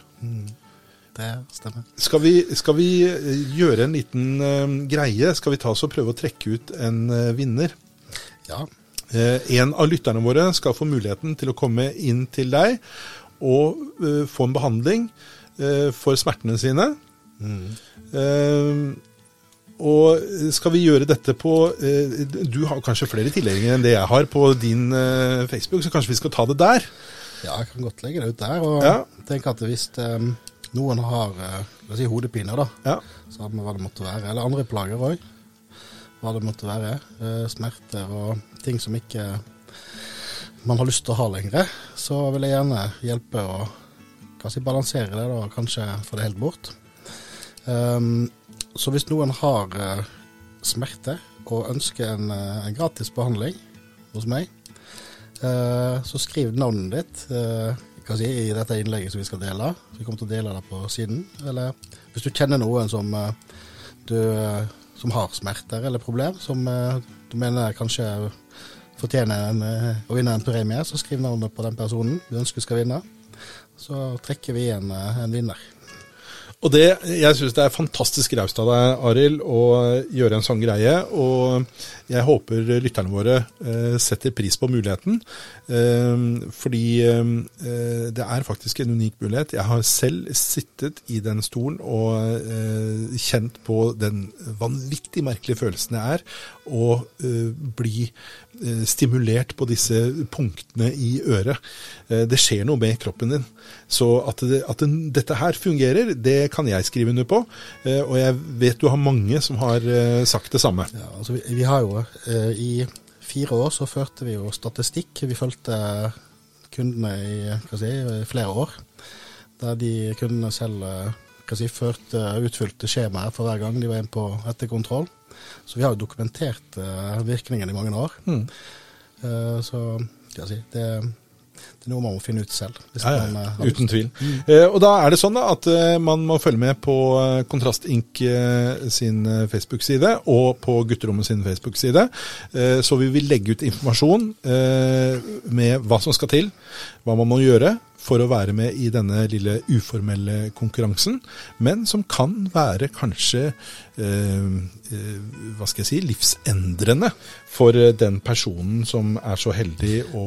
Speaker 2: Det stemmer.
Speaker 1: Skal vi, skal vi eh, gjøre en liten uh, greie? Skal vi ta oss og prøve å trekke ut en uh, vinner?
Speaker 2: Ja.
Speaker 1: Uh, en av lytterne våre skal få muligheten til å komme inn til deg og få en behandling eh, for smertene sine. Eh, og skal vi gjøre dette på eh, Du har kanskje flere tilhengere enn det jeg har på din eh, Facebook, så kanskje vi skal ta det der?
Speaker 2: ja, jeg kan godt legge det ut der. Og
Speaker 1: Ja.
Speaker 2: tenk at hvis noen har eh, si hodepine, da,
Speaker 1: Ja.
Speaker 2: samme hva det måtte være, eller andre plager òg, hva det måtte være, eh, smerter og ting som ikke man har lyst til å ha lenger, så vil jeg gjerne hjelpe å si, balansere det da, og kanskje få det helt bort. Um, så hvis noen har uh, smerte og ønsker en, uh, en gratis behandling hos meg, uh, så skriv navnet ditt si, i dette innlegget som vi skal dele. Så vi kommer til å dele det på siden. Eller hvis du kjenner noen som, du, som har smerter eller problem, som du mener kanskje fortjener en, å vinne en premie, så skriv navnet på den personen du ønsker skal vinne. Så trekker vi en, en vinner.
Speaker 1: Og det, jeg syns det er fantastisk raust av deg, Arild, å gjøre en sånn greie. Og jeg håper lytterne våre eh, setter pris på muligheten. Eh, fordi eh, det er faktisk en unik mulighet. Jeg har selv sittet i den stolen og kjent på den vanvittig merkelige følelsen det er å bli stimulert på disse punktene i øret. Eh, Det skjer noe med kroppen din. Så at, det, at den, dette her fungerer, det kan jeg skrive under på. Eh, Og jeg vet du har mange som har eh, sagt det samme.
Speaker 2: Ja, altså vi, vi har jo eh, I fire år så førte vi jo statistikk. Vi fulgte kundene i si, flere år. Der de kundene selv eh, si, førte, utfylte skjemaer for hver gang de var inne på etterkontroll. Så vi har jo dokumentert uh, virkningen i mange år.
Speaker 1: Mm.
Speaker 2: Uh, så skal jeg si, det, det, er noe man må finne ut selv.
Speaker 1: Ja, ja, man, uh, uten tvil. Mm. Uh, og da er det sånn da, at man må følge med på Kontrast Inc. sin Facebook-side og på Gutterommet sin Facebook-side. så vi vil legge ut informasjon med hva som skal til, hva man må gjøre for å være med i denne lille uformelle konkurransen, men som kan være kanskje eh, eh, hva skal jeg si, livsendrende for den personen som er så heldig å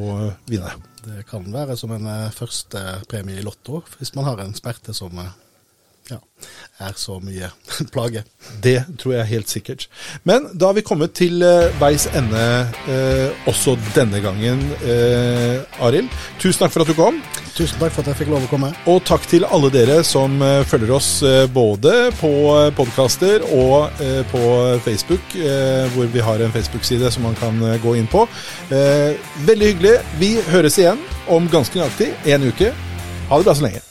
Speaker 1: vinne.
Speaker 2: Det kan være som en eh, første premie i Lotto, hvis man har en smerte som eh, ja, er så mye plage.
Speaker 1: Det tror jeg helt sikkert. Men da har vi kommet til uh, veis ende eh, også denne gangen, eh, Arild. Tusen takk for at du kom.
Speaker 2: Tusen takk for at jeg fikk lov å komme.
Speaker 1: Og takk til alle dere som følger oss både på podkaster og på Facebook, hvor vi har en Facebook-side som man kan gå inn på. veldig hyggelig. Vi høres igjen om ganske nøyaktig en uke. Ha det bra så lenge.